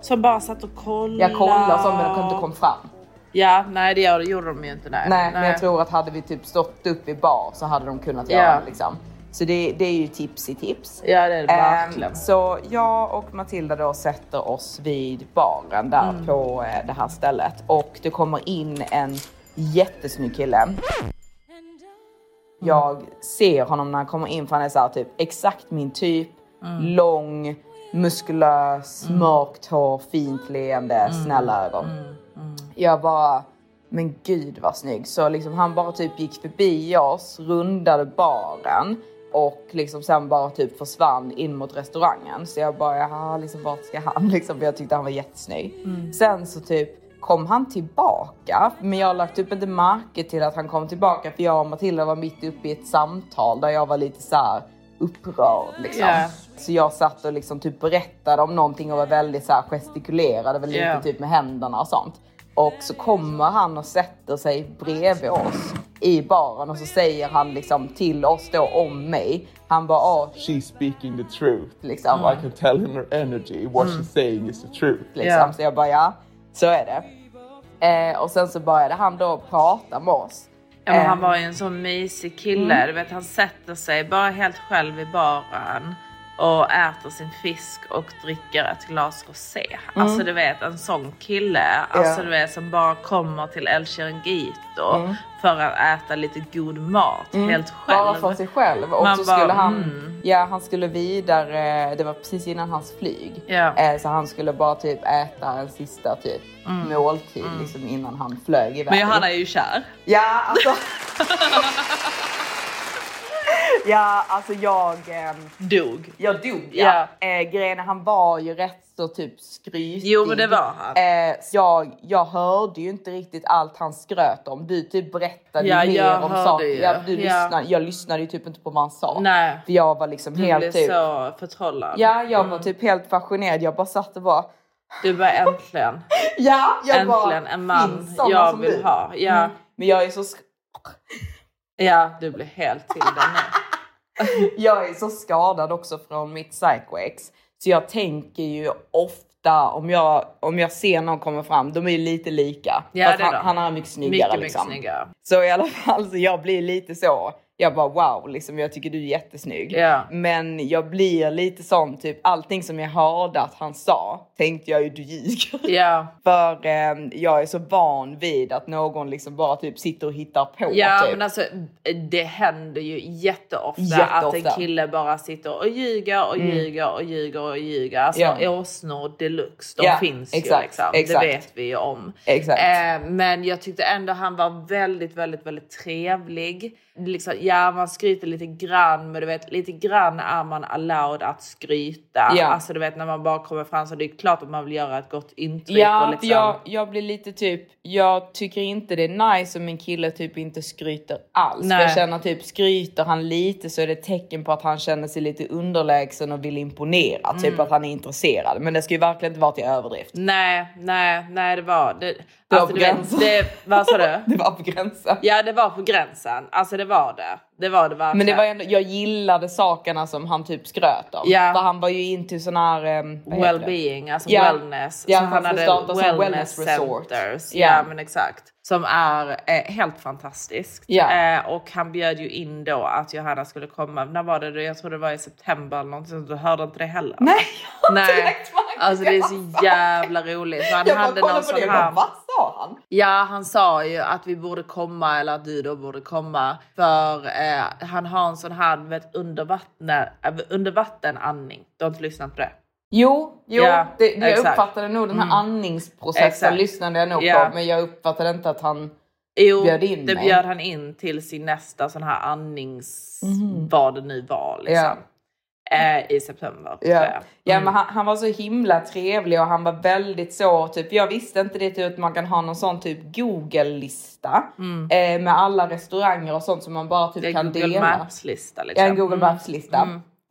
Speaker 3: Som bara satt och kollade.
Speaker 2: Jag kollade som men de inte kom fram.
Speaker 3: Ja, nej det gjorde de ju inte. Nej,
Speaker 2: Nej, men jag tror att hade vi typ stått upp i bar så hade de kunnat
Speaker 3: Ja.
Speaker 2: göra det liksom. Så det, det är ju tips i tips.
Speaker 3: Ja det är det
Speaker 2: Ehm,
Speaker 3: verkligen.
Speaker 2: så jag och Matilda då sätter oss vid baren där
Speaker 3: Mm.
Speaker 2: på eh, det här stället och det kommer in en jättesnygg kille. Jag ser honom när han kommer in för han är så här, typ exakt min typ.
Speaker 3: Mm.
Speaker 2: Lång, muskulös, mörkt hår, fint leende,
Speaker 3: Mm.
Speaker 2: snälla ögon. Jag bara, men gud vad snygg. Så liksom han bara typ gick förbi oss, rundade baren och liksom sen bara typ försvann in mot restaurangen. Så jag bara, jaha, liksom vart ska han? [LAUGHS] Liksom, för jag tyckte han var jättesnygg. Sen så typ kom han tillbaka, men jag har lagt upp inte märke till att han kom tillbaka för jag och Matilda var mitt uppe i ett samtal där jag var lite så här upprörd liksom.
Speaker 3: Ja.
Speaker 2: Så jag satt och liksom typ berättade om någonting och var väldigt så här gestikulerade väl lite
Speaker 3: Ja.
Speaker 2: typ med händerna och sånt. Och så kommer han och sätter sig bredvid oss i baren och så säger han liksom till oss då om mig. Han bara, åh,
Speaker 5: She's speaking the truth.
Speaker 2: liksom.
Speaker 5: I can tell in her energy what she's saying is the truth.
Speaker 2: liksom.
Speaker 3: Ja.
Speaker 2: Så jag bara, ja, så är det. Eh, och sen så började han då prata med oss.
Speaker 3: Ja, men
Speaker 2: Eh,
Speaker 3: han var ju en sån mysig kille.
Speaker 2: Mm.
Speaker 3: Du vet, han sätter sig bara helt själv i baren och äter sin fisk och dricker ett glas rosé. Alltså du vet en sån kille. Alltså
Speaker 2: Mm.
Speaker 3: Du vet som bara kommer till El Chiringuito för att äta lite god mat helt själv.
Speaker 2: Mm. Bara för sig själv. Och
Speaker 3: Man
Speaker 2: så
Speaker 3: bara,
Speaker 2: skulle han,
Speaker 3: mm.
Speaker 2: ja han skulle vidare, det var precis innan hans flyg. Eh, så han skulle bara typ äta en sista typ måltid liksom innan han flög iväg.
Speaker 3: Men Johanna är ju kär.
Speaker 2: Ja, alltså. [LAUGHS] ja, alltså jag... ehm,
Speaker 3: Dog.
Speaker 2: jag dog ja.
Speaker 3: Ja.
Speaker 2: Eh, grejen är, han var ju rätt så typ skrytig.
Speaker 3: Jo, men det var han.
Speaker 2: Eh, jag, jag hörde ju inte riktigt allt han skröt om. Du typ berättade
Speaker 3: Ja,
Speaker 2: ju mer om saker.
Speaker 3: ju.
Speaker 2: Ja, du
Speaker 3: Ja.
Speaker 2: Lyssnade, jag lyssnade ju typ inte på vad han sa.
Speaker 3: Nej.
Speaker 2: För jag var liksom
Speaker 3: Du
Speaker 2: helt
Speaker 3: blev
Speaker 2: typ...
Speaker 3: så förtrollad.
Speaker 2: Ja, jag var typ helt fascinerad. Jag bara satt och bara...
Speaker 3: Du bara äntligen. [LAUGHS]
Speaker 2: Ja, jag bara...
Speaker 3: Äntligen en man
Speaker 2: "Finns sådana
Speaker 3: jag vill
Speaker 2: du?"
Speaker 3: ha. Ja.
Speaker 2: Mm. Men jag är så...
Speaker 3: Ja, du blir helt till den nu. [LAUGHS] [LAUGHS]
Speaker 2: Jag är så skadad också från mitt psycho-ex. Så jag tänker ju ofta om jag, om jag ser någon komma fram, de är ju lite lika.
Speaker 3: Ja,
Speaker 2: Fast
Speaker 3: det är
Speaker 2: han, han är mycket snyggare
Speaker 3: Mycket, mycket
Speaker 2: liksom.
Speaker 3: snyggare.
Speaker 2: Så i alla fall, så jag blir lite så. Jag bara wow, liksom, jag tycker du är jättesnygg.
Speaker 3: Ja.
Speaker 2: Men jag blir lite sån, typ allting som jag hörde att han sa tänkte jag ju du ljuger. [LAUGHS]
Speaker 3: Ja.
Speaker 2: För eh, jag är så van vid att någon liksom bara typ sitter och hittar på.
Speaker 3: Ja
Speaker 2: typ.
Speaker 3: men alltså det händer ju jätteofta,
Speaker 2: Jätteofta.
Speaker 3: att en kille bara sitter och ljuger och ljuger och ljuger och ljuger. Alltså
Speaker 2: Ja.
Speaker 3: åsnor deluxe, de
Speaker 2: Ja,
Speaker 3: finns
Speaker 2: exakt,
Speaker 3: ju liksom.
Speaker 2: exakt.
Speaker 3: Det vet vi ju om.
Speaker 2: Exakt.
Speaker 3: Eh, men jag tyckte ändå han var väldigt, väldigt, väldigt trevlig. Liksom, ja man skryter lite grann men du vet lite grann är man allowed att skryta. Alltså du vet när man bara kommer fram så det är klart att man vill göra ett gott intryck.
Speaker 2: Ja,
Speaker 3: och
Speaker 2: för
Speaker 3: liksom,
Speaker 2: jag, jag blir lite typ, jag tycker inte det är nice om en kille typ inte skryter alls. För
Speaker 3: Nej.
Speaker 2: jag känner typ skryter han lite så är det ett tecken på att han känner sig lite underlägsen och vill imponera. Typ
Speaker 3: Mm.
Speaker 2: att han är intresserad. Men det ska ju verkligen inte vara till överdrift.
Speaker 3: Nej, nej, nej det var... Det,
Speaker 2: Det var
Speaker 3: alltså,
Speaker 2: på gränsen.
Speaker 3: det, vad sa du? [LAUGHS]
Speaker 2: Det var på gränsen.
Speaker 3: Ja det var på gränsen, alltså det var det. Det var det verkligen.
Speaker 2: Men det var ändå, jag gillade sakerna som han typ skröt om.
Speaker 3: Ja.
Speaker 2: För han var ju into sån här... Um,
Speaker 3: Well-being, alltså
Speaker 2: Ja.
Speaker 3: wellness.
Speaker 2: Ja,
Speaker 3: så
Speaker 2: han
Speaker 3: hade wellness,
Speaker 2: wellness resort.
Speaker 3: centers.
Speaker 2: Ja.
Speaker 3: Ja. men exakt. Som är eh, helt fantastiskt.
Speaker 2: Ja.
Speaker 3: Eh, och han bjöd ju in då att Johanna skulle komma. När var det? Jag tror det var i september eller någonting. Du hörde inte det heller?
Speaker 2: Nej, jag har
Speaker 3: Nej.
Speaker 2: direkt varit
Speaker 3: Alltså det är så jävla roligt. Så han
Speaker 2: Jag
Speaker 3: hade någon sån här...
Speaker 2: vad sa han?
Speaker 3: Ja, han sa ju att vi borde komma eller att du då borde komma för eh, han har en sån här vet, undervatten, äh, undervattenandning. Du har inte lyssnat på det?
Speaker 2: Jo, jo
Speaker 3: Ja,
Speaker 2: det, det jag.
Speaker 3: Mm.
Speaker 2: uppfattade nog den här andningsprocessen
Speaker 3: Exakt.
Speaker 2: lyssnade jag nog
Speaker 3: Ja.
Speaker 2: på men jag uppfattade inte att han
Speaker 3: Jo,
Speaker 2: Bjöd in
Speaker 3: det
Speaker 2: mig.
Speaker 3: bjöd han in till sin nästa sån här andnings... Vad det nu var liksom. Eh, I september.
Speaker 2: Ja,
Speaker 3: jag.
Speaker 2: ja
Speaker 3: Mm.
Speaker 2: men han, han var så himla trevlig och han var väldigt så typ. Jag visste inte det typ att man kan ha någon sån typ Google-lista eh, med alla restauranger och sånt som man bara typ
Speaker 3: Mm.
Speaker 2: Kan
Speaker 3: Google
Speaker 2: dela.
Speaker 3: Maps-lista liksom.
Speaker 2: Ja, en Google
Speaker 3: Mm.
Speaker 2: Maps-lista.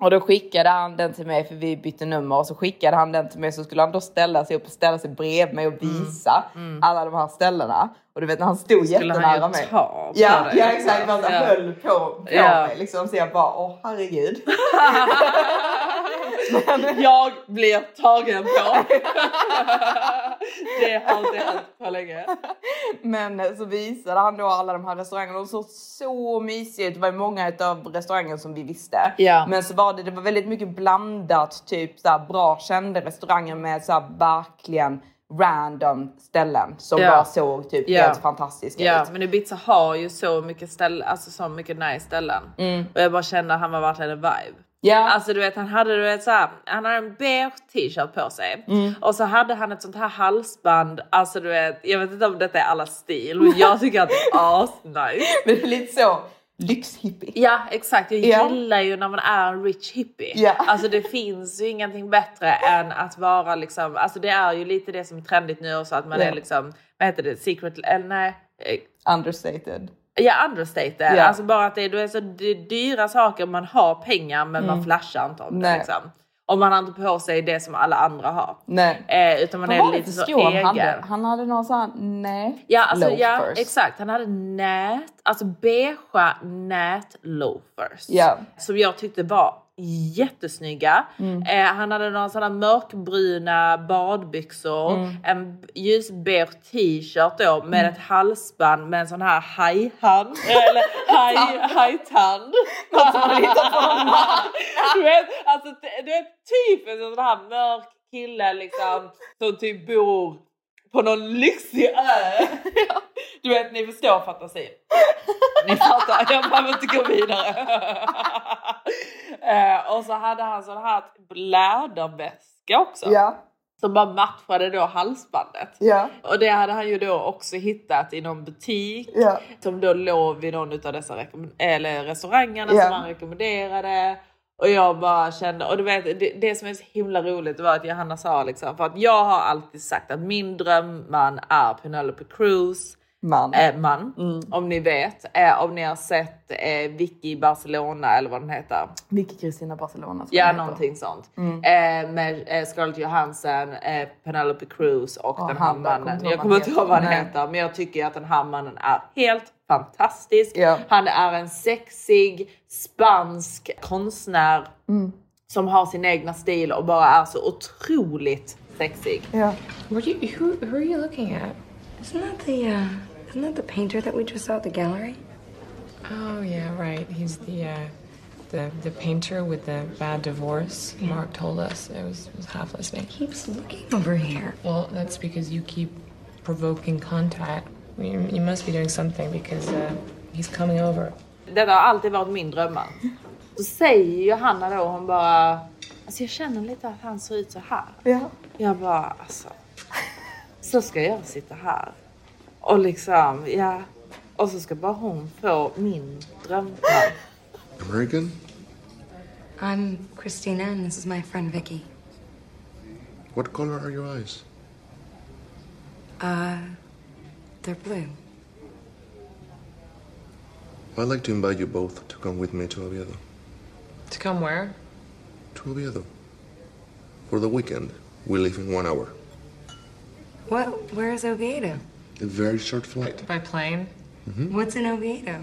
Speaker 2: Och då skickade han den till mig för vi bytte nummer och så skickade han den till mig så skulle han då ställa sig upp och ställa sig bredvid mig och visa alla de här ställena. Och du vet när han stod
Speaker 3: Mm. Skulle han
Speaker 2: jättenära
Speaker 3: ju
Speaker 2: mig.
Speaker 3: ta på
Speaker 2: Ja,
Speaker 3: dig,
Speaker 2: ja
Speaker 3: liksom.
Speaker 2: exakt, så
Speaker 3: Ja.
Speaker 2: höll på, på
Speaker 3: Ja.
Speaker 2: mig liksom. Så jag bara åh herregud. [LAUGHS] [LAUGHS]
Speaker 3: jag blir tagen på. det har inte hänt på länge.
Speaker 2: Men eh, så visade han då alla de här restaurangerna och de såg så mysiga ut. Det var många av restaurangerna som vi visste.
Speaker 3: Ja.
Speaker 2: Men så var det, det var väldigt mycket blandat, typ så här bra kända restauranger med så här verkligen random ställen som
Speaker 3: Ja.
Speaker 2: bara såg typ
Speaker 3: Ja.
Speaker 2: helt fantastiska
Speaker 3: Ja,
Speaker 2: ut.
Speaker 3: men Ibiza har ju så mycket ställen, alltså så mycket nice ställen. Och jag bara kände att han var verkligen en vibe.
Speaker 2: Ja.
Speaker 3: Alltså du vet han hade du vet, så här, han hade en beige t-shirt på sig och så hade han ett sånt här halsband. Alltså du vet, jag vet inte om detta är alla stil men jag tycker att det är asnice. [LAUGHS]
Speaker 2: Men det är lite så lyxhippie.
Speaker 3: Ja exakt, jag
Speaker 2: Ja.
Speaker 3: gillar ju när man är en rich hippie.
Speaker 2: Ja.
Speaker 3: Alltså det finns ju ingenting bättre än att vara liksom, alltså det är ju lite det som är trendigt nu också att man
Speaker 2: Ja.
Speaker 3: är liksom, vad heter det, secret, eller nej. eh,
Speaker 2: Understated.
Speaker 3: Ja, understated.
Speaker 2: Ja.
Speaker 3: Alltså bara att det, det är så det dyra saker, man har pengar men man flashar inte om det. Liksom. Och man har inte på sig det som alla andra har.
Speaker 2: Nej.
Speaker 3: Eh, utan man
Speaker 2: Vad
Speaker 3: är
Speaker 2: var det
Speaker 3: lite
Speaker 2: för
Speaker 3: så
Speaker 2: skor han hade? Han hade sån här nät
Speaker 3: Ja, alltså, ja,
Speaker 2: loafers.
Speaker 3: exakt. Han hade nät, alltså beigea nät-loafers.
Speaker 2: Ja.
Speaker 3: Som jag tyckte var jättesnygga.
Speaker 2: Mm.
Speaker 3: Eh, han hade några sådana mörkbruna badbyxor,
Speaker 2: Mm.
Speaker 3: en ljusbeige t-shirt då med ett halsband med en sån här hajhand, eller haj, [LAUGHS] hajtand. [LAUGHS] [LAUGHS] du vet, alltså du vet typ en sån här mörk kille liksom som typ bor på någon lyxig ö. Du vet, ni förstår fantasin. Ni fattar, jag behöver inte gå vidare. [LAUGHS] eh, och så hade han sån här läderväska också.
Speaker 2: Ja,
Speaker 3: Som bara matchade då halsbandet.
Speaker 2: ja,
Speaker 3: Och det hade han ju då också hittat i någon butik
Speaker 2: ja.
Speaker 3: som då låg vid någon av dessa eller restaurangerna
Speaker 2: Ja.
Speaker 3: som han rekommenderade. Och jag bara kände, och du vet det, det som är så himla roligt var att Johanna sa liksom, för att jag har alltid sagt att min drömman är Penelope Cruz.
Speaker 2: Man.
Speaker 3: Eh, man,
Speaker 2: Mm.
Speaker 3: om ni vet. Eh, om ni har sett eh, Vicky Barcelona eller vad den heter.
Speaker 2: Vicky Kristina Barcelona.
Speaker 3: Ja, någonting sånt.
Speaker 2: Mm.
Speaker 3: Eh, med eh, Scarlett Johansson, eh, Penelope Cruz och
Speaker 2: Och
Speaker 3: den här mannen. Jag kommer
Speaker 2: han
Speaker 3: inte ihåg vad han
Speaker 2: heter.
Speaker 3: men jag tycker att den här mannen är helt fantastisk.
Speaker 2: Ja.
Speaker 3: Han är en sexig spansk konstnär
Speaker 2: Mm.
Speaker 3: som har sin egna stil och bara är så otroligt sexig.
Speaker 2: Ja.
Speaker 6: What you, who, who are you looking at?
Speaker 7: Isn't that the uh, isn't that the painter that we just saw at the gallery?
Speaker 6: Oh yeah, right. He's the uh, the the painter with the bad divorce. Mark told us. it was was half listening.
Speaker 7: He Keeps looking over here.
Speaker 6: Well, that's because you keep provoking contact. You, you must be doing something because uh, he's coming over.
Speaker 3: Detta har alltid varit min drömman. Så säger Johanna då, hon bara, alltså jag känner lite att han ser ut så här.
Speaker 2: Ja.
Speaker 3: Jag bara, alltså. Så ska jag sitta här. Och liksom, ja. Och så ska bara hon få min drömman.
Speaker 8: American?
Speaker 7: I'm Christina, and this is my friend Vicky.
Speaker 8: What color are your eyes?
Speaker 7: Uh, they're blue.
Speaker 8: I'd like to invite you both to come with me to Oviedo.
Speaker 6: To come where?
Speaker 8: To Oviedo. For the weekend. We leave in one hour.
Speaker 7: What? Where is Oviedo?
Speaker 8: A very short flight.
Speaker 6: By plane?
Speaker 7: What's in Oviedo?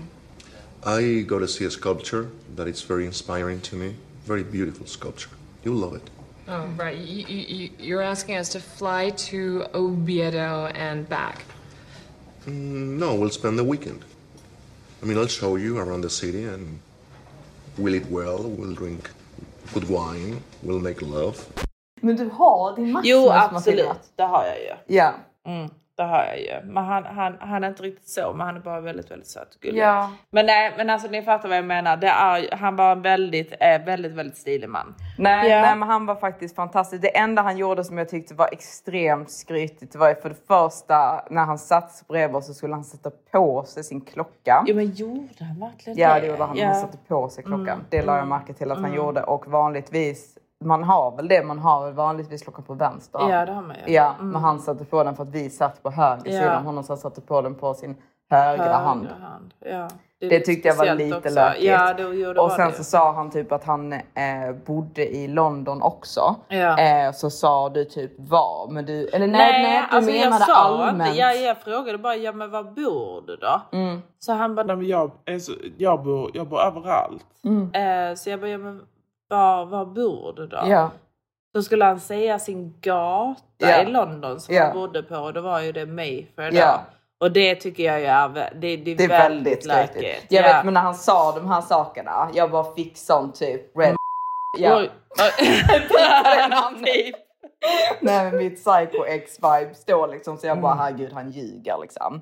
Speaker 8: I go to see a sculpture that is very inspiring to me. Very beautiful sculpture. You'll love it.
Speaker 6: Oh right. You, you, you, you're asking us to fly to Oviedo and back.
Speaker 8: Mm, no, we'll spend the weekend. I mean, I'll show you around the city and we'll eat well, we'll drink good wine, we'll make love.
Speaker 2: Men du har din Maximus
Speaker 3: Jo
Speaker 2: som har
Speaker 3: absolut,
Speaker 2: filmat.
Speaker 3: det har jag ju.
Speaker 2: Ja.
Speaker 3: Mm, det har jag ju. Men han, han, han är inte riktigt så, men han är bara väldigt, väldigt söt och gullig.
Speaker 2: Ja.
Speaker 3: Men nej, men alltså ni fattar vad jag menar. Det är, han var en väldigt, eh, väldigt, väldigt stilig man.
Speaker 2: Nej,
Speaker 3: Ja.
Speaker 2: nej, men han var faktiskt fantastisk. Det enda han gjorde som jag tyckte var extremt skrytigt var ju för det första när han satt bredvid oss så skulle han sätta på sig sin klocka.
Speaker 3: Jo men gjorde han verkligen
Speaker 2: Ja,
Speaker 3: det?
Speaker 2: det gjorde han.
Speaker 3: Ja.
Speaker 2: Han satte på sig klockan.
Speaker 3: Mm,
Speaker 2: Det la jag
Speaker 3: mm,
Speaker 2: märke till att han
Speaker 3: mm.
Speaker 2: gjorde och vanligtvis man har väl det, man har väl vanligtvis klockan på vänster.
Speaker 3: Ja, det har man ju.
Speaker 2: Ja,
Speaker 3: Mm.
Speaker 2: men han satte på den för att vi satt på höger
Speaker 3: Ja.
Speaker 2: sida. Honom så satte på den på sin högra,
Speaker 3: Högra
Speaker 2: hand.
Speaker 3: hand. Ja.
Speaker 2: Det,
Speaker 3: lite
Speaker 2: tyckte jag var lite
Speaker 3: också.
Speaker 2: lökigt.
Speaker 3: Ja, det, jo, det
Speaker 2: och sen
Speaker 3: det.
Speaker 2: så sa han typ att han eh, bodde i London också.
Speaker 3: Ja.
Speaker 2: Eh, så sa du typ var, men du, eller nej, nej, du
Speaker 3: alltså
Speaker 2: menade
Speaker 3: jag sa
Speaker 2: allmänt.
Speaker 3: inte. Jag, jag frågade bara, ja men var bor du då?
Speaker 2: Mm.
Speaker 3: Så han bara,
Speaker 5: Nej, men jag, är så, jag, bor, jag bor överallt.
Speaker 2: Mm.
Speaker 3: eh, så jag bara, ja men var, var bor du då?
Speaker 2: Ja.
Speaker 3: Då skulle han säga sin gata
Speaker 2: Ja.
Speaker 3: i London som
Speaker 2: Ja.
Speaker 3: han bodde på och då var ju det Mayfair då.
Speaker 2: Ja.
Speaker 3: Och det tycker jag ju är, det, det är,
Speaker 2: Det är väldigt
Speaker 3: lökigt.
Speaker 2: lökigt. Jag
Speaker 3: Ja.
Speaker 2: vet men när han sa de här sakerna, jag bara fick sån typ red... [LAUGHS] Ja.
Speaker 3: Oj. [LAUGHS] [LAUGHS]
Speaker 2: Nej men mitt psycho ex vibe står liksom så jag bara herregud han ljuger liksom.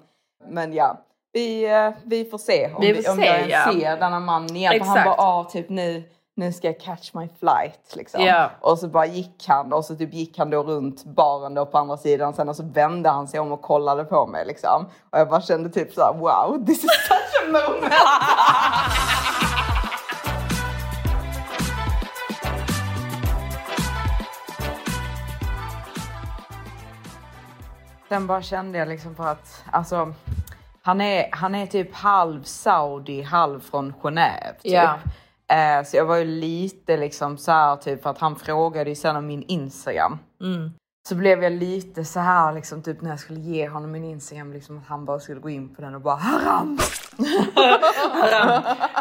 Speaker 2: Men ja, vi, eh, vi får se om
Speaker 3: Vi
Speaker 2: vi,
Speaker 3: får
Speaker 2: om
Speaker 3: se,
Speaker 2: jag
Speaker 3: ja.
Speaker 2: ser denna man igen. För han
Speaker 3: Exakt.
Speaker 2: bara ah, typ nu, nu ska jag catch my flight liksom.
Speaker 3: Ja.
Speaker 2: Och så bara gick han och så typ gick han då runt baren då på andra sidan sen och så vände han sig om och kollade på mig liksom. Och jag bara kände typ så här: wow this is [LAUGHS] such a moment. Sen bara kände jag liksom på att alltså, han, är, han är typ halv Saudi, halv från Genève. Typ.
Speaker 3: Ja.
Speaker 2: Eh, så jag var ju lite liksom så här typ för att han frågade ju sen om min Instagram.
Speaker 3: Mm.
Speaker 2: Så blev jag lite så här liksom typ när jag skulle ge honom min Instagram liksom att han bara skulle gå in på den och bara haram. [LAUGHS]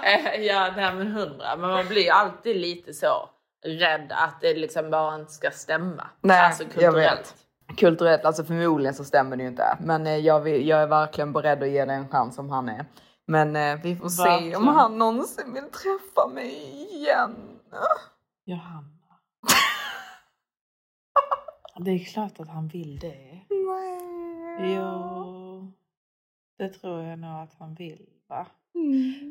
Speaker 3: Eh, ja, nej men hundra. Men man blir ju alltid lite så rädd att det liksom bara inte ska stämma.
Speaker 2: Nej,
Speaker 3: alltså kulturellt.
Speaker 2: Kulturellt, alltså förmodligen så stämmer det ju inte. Men eh, jag, vill, jag är verkligen beredd att ge det en chans om han är. Men eh, vi får se
Speaker 3: Verkligen.
Speaker 2: om han någonsin vill träffa mig igen.
Speaker 3: Johanna. Det är klart att han vill det. Jo, det tror jag nog att han vill. Va?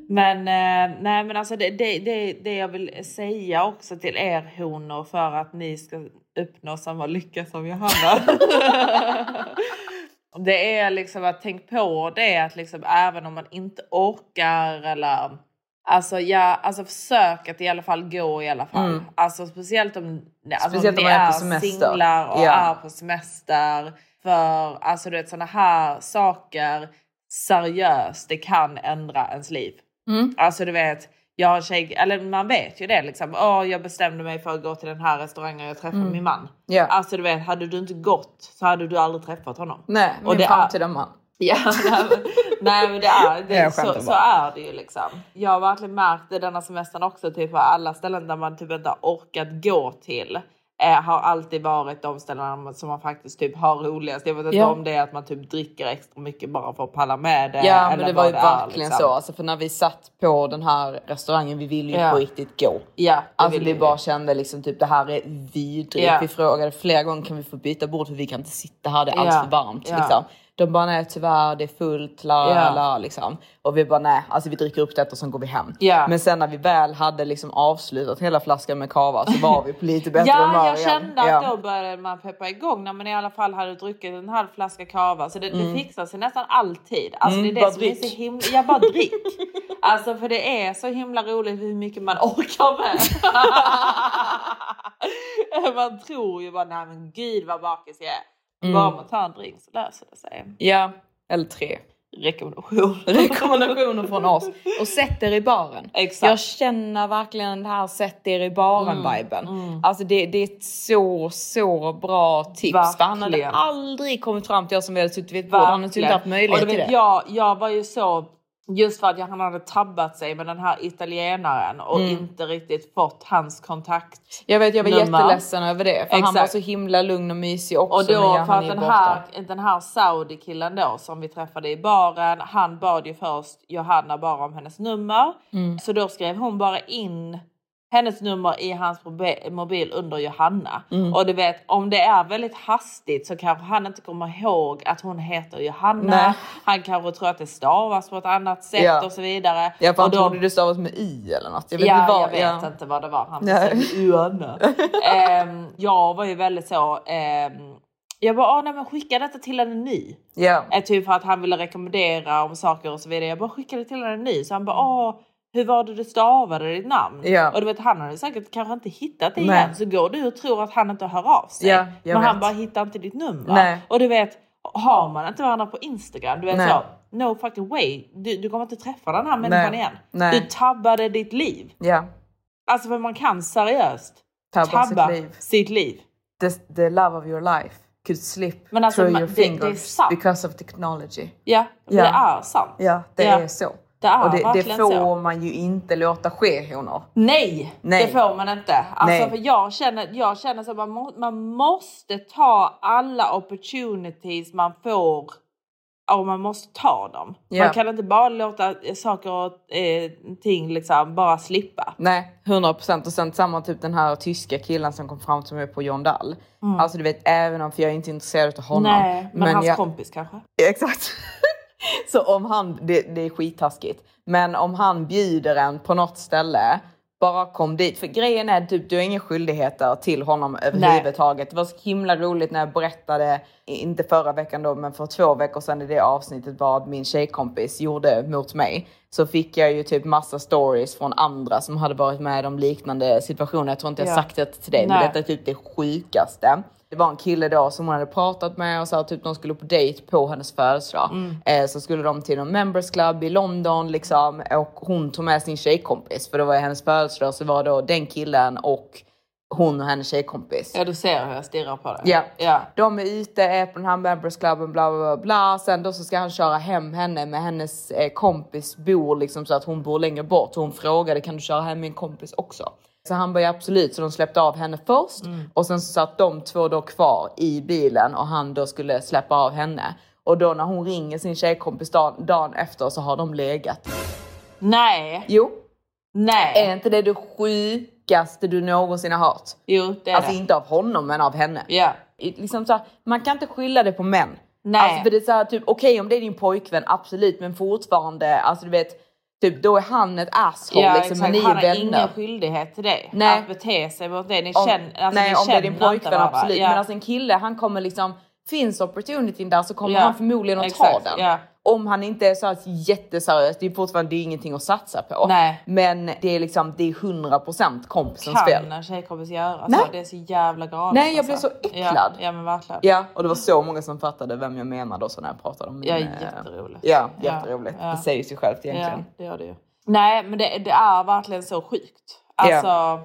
Speaker 3: Men, eh, nej, men alltså det, det, det, det jag vill säga också till er honor för att ni ska uppnå samma lycka som Johanna. [LAUGHS] det är liksom att tänk på det att liksom även om man inte orkar eller Alltså, ja, alltså försök att i alla fall gå i alla fall.
Speaker 2: Mm.
Speaker 3: Alltså speciellt om, alltså,
Speaker 2: Speciellt
Speaker 3: om ni
Speaker 2: är
Speaker 3: är singlar och
Speaker 2: Ja.
Speaker 3: är på semester. För alltså du vet sådana här saker seriöst, det kan ändra ens liv.
Speaker 2: Mm.
Speaker 3: Alltså du vet, jag har tjej, eller man vet ju det liksom. Åh, jag bestämde mig för att gå till den här restaurangen och jag träffade
Speaker 2: Mm.
Speaker 3: min man.
Speaker 2: Ja.
Speaker 3: Alltså du vet, hade du inte gått så hade du aldrig träffat honom.
Speaker 2: Nej,
Speaker 3: Och
Speaker 2: min
Speaker 3: det är-
Speaker 2: framtida man.
Speaker 3: Ja, nej, [LAUGHS] men, nej men det är, det, så, så är det ju liksom. Jag har verkligen märkt det denna semestern också, typ på alla ställen där man typ inte har orkat gå till. Eh, har alltid varit de ställena som man faktiskt typ har roligast. Jag vet inte
Speaker 2: Ja.
Speaker 3: om det är att man typ dricker extra mycket bara för att palla med det.
Speaker 2: Ja men det var ju
Speaker 3: är,
Speaker 2: verkligen
Speaker 3: liksom.
Speaker 2: så. Alltså, för när vi satt på den här restaurangen, vi ville ju
Speaker 3: Ja.
Speaker 2: på riktigt gå.
Speaker 3: Ja, det
Speaker 2: Alltså vi bara kände liksom typ det här är vidrigt.
Speaker 3: Ja.
Speaker 2: Vi frågade flera gånger kan vi få byta bord för vi kan inte sitta här, det är alldeles för varmt.
Speaker 3: Ja.
Speaker 2: Liksom. De bara nej tyvärr det är fullt, la
Speaker 3: Ja.
Speaker 2: la liksom. Och vi bara nej, alltså vi dricker upp detta och sen går vi hem.
Speaker 3: Ja.
Speaker 2: Men sen när vi väl hade liksom avslutat hela flaskan med kava så var vi på lite bättre humör [LAUGHS]
Speaker 3: Ja, jag
Speaker 2: igen.
Speaker 3: kände att
Speaker 2: Ja.
Speaker 3: då började man peppa igång när man i alla fall hade druckit en halv flaska kava. Så det,
Speaker 2: Mm.
Speaker 3: det fixar sig nästan alltid. Alltså
Speaker 2: Mm,
Speaker 3: det är det som är
Speaker 2: drick.
Speaker 3: så himla... Ja, bara drick. [LAUGHS] alltså för det är så himla roligt hur mycket man orkar med. [LAUGHS] man tror ju bara, nej men gud vad bakis jag är.
Speaker 2: Mm.
Speaker 3: Bara man tar en drink så löser det sig.
Speaker 2: Ja, eller tre.
Speaker 3: Rekommendation. [LAUGHS]
Speaker 2: Rekommendationer från oss. Och sätt er i baren.
Speaker 3: Exakt.
Speaker 2: Jag känner verkligen det här sätt er i baren-viben. Alltså det, det är ett så, så bra tips. För han hade
Speaker 3: Verkligen.
Speaker 2: aldrig kommit fram till oss som vi hade suttit vid ett bord. Han hade inte haft möjlighet
Speaker 3: och du
Speaker 2: till det.
Speaker 3: Jag, jag var ju så, just för att han hade tabbat sig med den här italienaren och
Speaker 2: Mm.
Speaker 3: inte riktigt fått hans kontakt.
Speaker 2: Jag vet, jag var
Speaker 3: nummer.
Speaker 2: jätteledsen över det. För han
Speaker 3: Exakt.
Speaker 2: var så himla lugn och mysig också.
Speaker 3: Och då
Speaker 2: jag,
Speaker 3: för
Speaker 2: han
Speaker 3: att den här, den här Saudi-killen då som vi träffade i baren, han bad ju först Johanna bara om hennes nummer.
Speaker 2: Mm.
Speaker 3: Så då skrev hon bara in hennes nummer i hans mobi- mobil under Johanna.
Speaker 2: Mm.
Speaker 3: Och du vet om det är väldigt hastigt så kanske han inte kommer ihåg att hon heter Johanna.
Speaker 2: Nej.
Speaker 3: Han kanske tror att det stavas på ett annat sätt
Speaker 2: Ja.
Speaker 3: och så vidare.
Speaker 2: Ja, för han
Speaker 3: och
Speaker 2: trodde det stavas med i eller något. Jag vet
Speaker 3: ja,
Speaker 2: inte vad.
Speaker 3: jag vet
Speaker 2: ja.
Speaker 3: inte vad det var han sa. Johanna. [LAUGHS] Ehm, jag var ju väldigt så... ehm, jag bara, ah, nej men skicka detta till henne ny. Eh, typ för att han ville rekommendera om saker och så vidare. Jag bara skickade till henne ny. Så han bara, ah, hur var det du stavade ditt namn?
Speaker 2: Ja.
Speaker 3: Och du vet han hade säkert kanske inte hittat det
Speaker 2: Nej.
Speaker 3: igen. Så går du och tror att han inte hör av sig.
Speaker 2: Ja,
Speaker 3: men han
Speaker 2: vet.
Speaker 3: bara hittar inte ditt nummer.
Speaker 2: Nej.
Speaker 3: Och du vet, har man inte varandra på Instagram, du vet
Speaker 2: Nej.
Speaker 3: så, no fucking way. Du, du kommer inte träffa den här människan
Speaker 2: Nej.
Speaker 3: igen.
Speaker 2: Nej.
Speaker 3: Du tabbade ditt liv.
Speaker 2: Ja.
Speaker 3: Alltså för man kan seriöst
Speaker 2: Tabba
Speaker 3: tabba
Speaker 2: sitt liv.
Speaker 3: sitt liv.
Speaker 2: The, the love of your life could slip
Speaker 3: Men alltså,
Speaker 2: through
Speaker 3: man-
Speaker 2: your
Speaker 3: det- det
Speaker 2: fingers
Speaker 3: sant.
Speaker 2: because of technology.
Speaker 3: Ja,
Speaker 2: Ja.
Speaker 3: det är sant.
Speaker 2: Ja, det
Speaker 3: Ja.
Speaker 2: är så.
Speaker 3: Det är
Speaker 2: Och det, det får
Speaker 3: så.
Speaker 2: man ju inte låta ske honor.
Speaker 3: Nej,
Speaker 2: Nej.
Speaker 3: det får man inte. Alltså,
Speaker 2: Nej.
Speaker 3: för jag känner, jag känner att man, må, man måste ta alla opportunities man får och man måste ta dem.
Speaker 2: Ja.
Speaker 3: Man kan inte bara låta saker och eh, ting liksom bara slippa.
Speaker 2: Nej, 100 procent. Och sen samma typ den här tyska killen som kom fram till mig på John Dall.
Speaker 3: Mm.
Speaker 2: Alltså du vet, även om, för jag är inte intresserad av honom.
Speaker 3: Nej, men, hans
Speaker 2: jag,
Speaker 3: kompis kanske.
Speaker 2: Exakt. [LAUGHS] [LAUGHS] Så om han, det, det är skittaskigt. Men om han bjuder en på något ställe, bara kom dit. För grejen är typ, du har inga skyldigheter till honom överhuvudtaget. Det var så himla roligt när jag berättade, inte förra veckan då, men för två veckor sedan i det avsnittet vad min tjejkompis gjorde mot mig. Så fick jag ju typ massa stories från andra som hade varit med om liknande situationer. Jag tror inte jag
Speaker 3: Ja.
Speaker 2: sagt det till dig, men
Speaker 3: Nej.
Speaker 2: detta är typ det sjukaste. Det var en kille då som hon hade pratat med och sa typ de skulle på dejt på hennes födelsedag.
Speaker 3: Mm.
Speaker 2: Eh, så skulle de till någon members club i London liksom och hon tog med sin tjejkompis för det var hennes födelsedag så var då den killen och hon och hennes tjejkompis.
Speaker 3: Ja, du ser hur jag stirrar på det.
Speaker 2: Ja.
Speaker 3: ja.
Speaker 2: De är ute, är på den här members cluben, bla bla bla. Sen då så ska han köra hem henne med hennes eh, kompis bor liksom så att hon bor längre bort. Hon frågade kan du köra hem min kompis också? Så han bara ja, absolut, så de släppte av henne först och sen så satt de två då kvar i bilen och han då skulle släppa av henne. Och då när hon ringer sin tjejkompis dagen, dagen efter så har de legat.
Speaker 3: Nej.
Speaker 2: Jo.
Speaker 3: Nej.
Speaker 2: Är inte det det sjukaste du någonsin har hört?
Speaker 3: Jo, det är
Speaker 2: Alltså
Speaker 3: det.
Speaker 2: inte av honom men av henne.
Speaker 3: Ja.
Speaker 2: Liksom så här, man kan inte skylla det på män.
Speaker 3: Nej.
Speaker 2: Alltså för det är så här, typ okej om det är din pojkvän, absolut, men fortfarande, alltså du vet, typ då är han ett asshole
Speaker 3: Ja,
Speaker 2: liksom, men ni är
Speaker 3: Han har
Speaker 2: vänner.
Speaker 3: ingen skyldighet till det.
Speaker 2: Nej.
Speaker 3: Att bete sig mot det. Ni
Speaker 2: Om-
Speaker 3: känner, alltså,
Speaker 2: nej,
Speaker 3: ni
Speaker 2: om det är din
Speaker 3: känner
Speaker 2: pojkvän absolut.
Speaker 3: Ja.
Speaker 2: Men alltså en kille, han kommer liksom, finns opportunityn där så kommer
Speaker 3: Ja,
Speaker 2: han förmodligen att
Speaker 3: exakt,
Speaker 2: ta den.
Speaker 3: ja.
Speaker 2: Om han inte är så här jätteseriös, det är fortfarande det är ingenting att satsa på.
Speaker 3: Nej.
Speaker 2: Men det är liksom, det är 100% kompisens
Speaker 3: kan
Speaker 2: fel.
Speaker 3: en tjejkompis göra
Speaker 2: Nej.
Speaker 3: så? Det är så jävla galet.
Speaker 2: Nej, jag blev
Speaker 3: alltså.
Speaker 2: så äcklad.
Speaker 3: Ja, ja men verkligen.
Speaker 2: Ja, och det var så många som fattade vem jag menade också när jag pratade om min...
Speaker 3: Ja,
Speaker 2: eh,
Speaker 3: jätteroligt.
Speaker 2: Ja,
Speaker 3: Ja,
Speaker 2: jätteroligt.
Speaker 3: ja.
Speaker 2: Det säger sig självt egentligen.
Speaker 3: Ja, det gör det ju. Nej, men det, det är verkligen så sjukt. Alltså,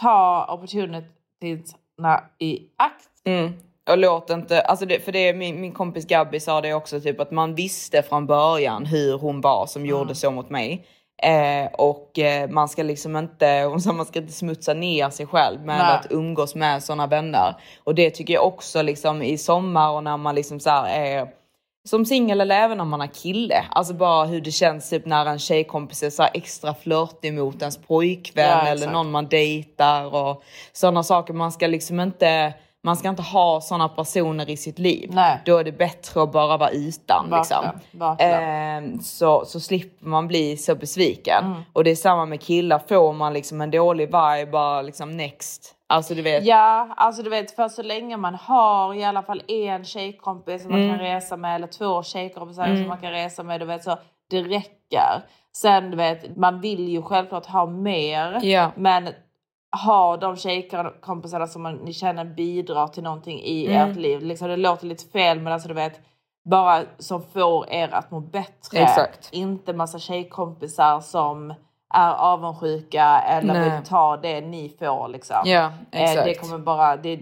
Speaker 3: ta opportunitiesna i akt.
Speaker 2: Mm. Och låt inte, alltså det, för det är min, min kompis Gabby sa det också, typ att man visste från början hur hon var som gjorde så mot mig. Eh, och eh, man ska liksom inte, hon sa man ska inte smutsa ner sig själv med
Speaker 3: Nej.
Speaker 2: att umgås med sådana vänner. Och det tycker jag också liksom i sommar och när man liksom så är som singel eller även om man har kille. Alltså bara hur det känns typ när en tjejkompis är så extra flörtig mot ens pojkvän
Speaker 3: Ja,
Speaker 2: eller någon man dejtar och sådana saker. Man ska liksom inte, man ska inte ha sådana personer i sitt liv.
Speaker 3: Nej.
Speaker 2: Då är det bättre att bara vara utan. Liksom. Ehm, så, så slipper man bli så besviken.
Speaker 3: Mm.
Speaker 2: Och det är samma med killar, får man liksom en dålig vibe, bara liksom next. Alltså du vet.
Speaker 3: Ja, alltså du vet för så länge man har i alla fall en tjejkompis som man
Speaker 2: Mm.
Speaker 3: kan resa med eller två tjejkompisar
Speaker 2: Mm.
Speaker 3: som man kan resa med, du vet så det räcker. Sen du vet, man vill ju självklart ha mer,
Speaker 2: Ja.
Speaker 3: men ha de tjejkompisarna som man, ni känner bidrar till någonting i
Speaker 2: Mm.
Speaker 3: ert liv. Liksom, det låter lite fel men alltså du vet bara som får er att må bättre.
Speaker 2: Exakt.
Speaker 3: Inte massa tjejkompisar som är avundsjuka eller
Speaker 2: Nej.
Speaker 3: vill ta det ni får liksom.
Speaker 2: Ja,
Speaker 3: Eh,
Speaker 2: exakt.
Speaker 3: Det kommer bara, det,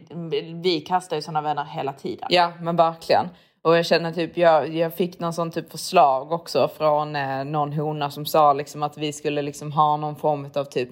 Speaker 3: vi kastar ju såna vänner hela tiden.
Speaker 2: Ja men verkligen. Och jag känner typ, jag, jag fick någon sån typ förslag också från eh, någon hona som sa liksom att vi skulle liksom ha någon form av typ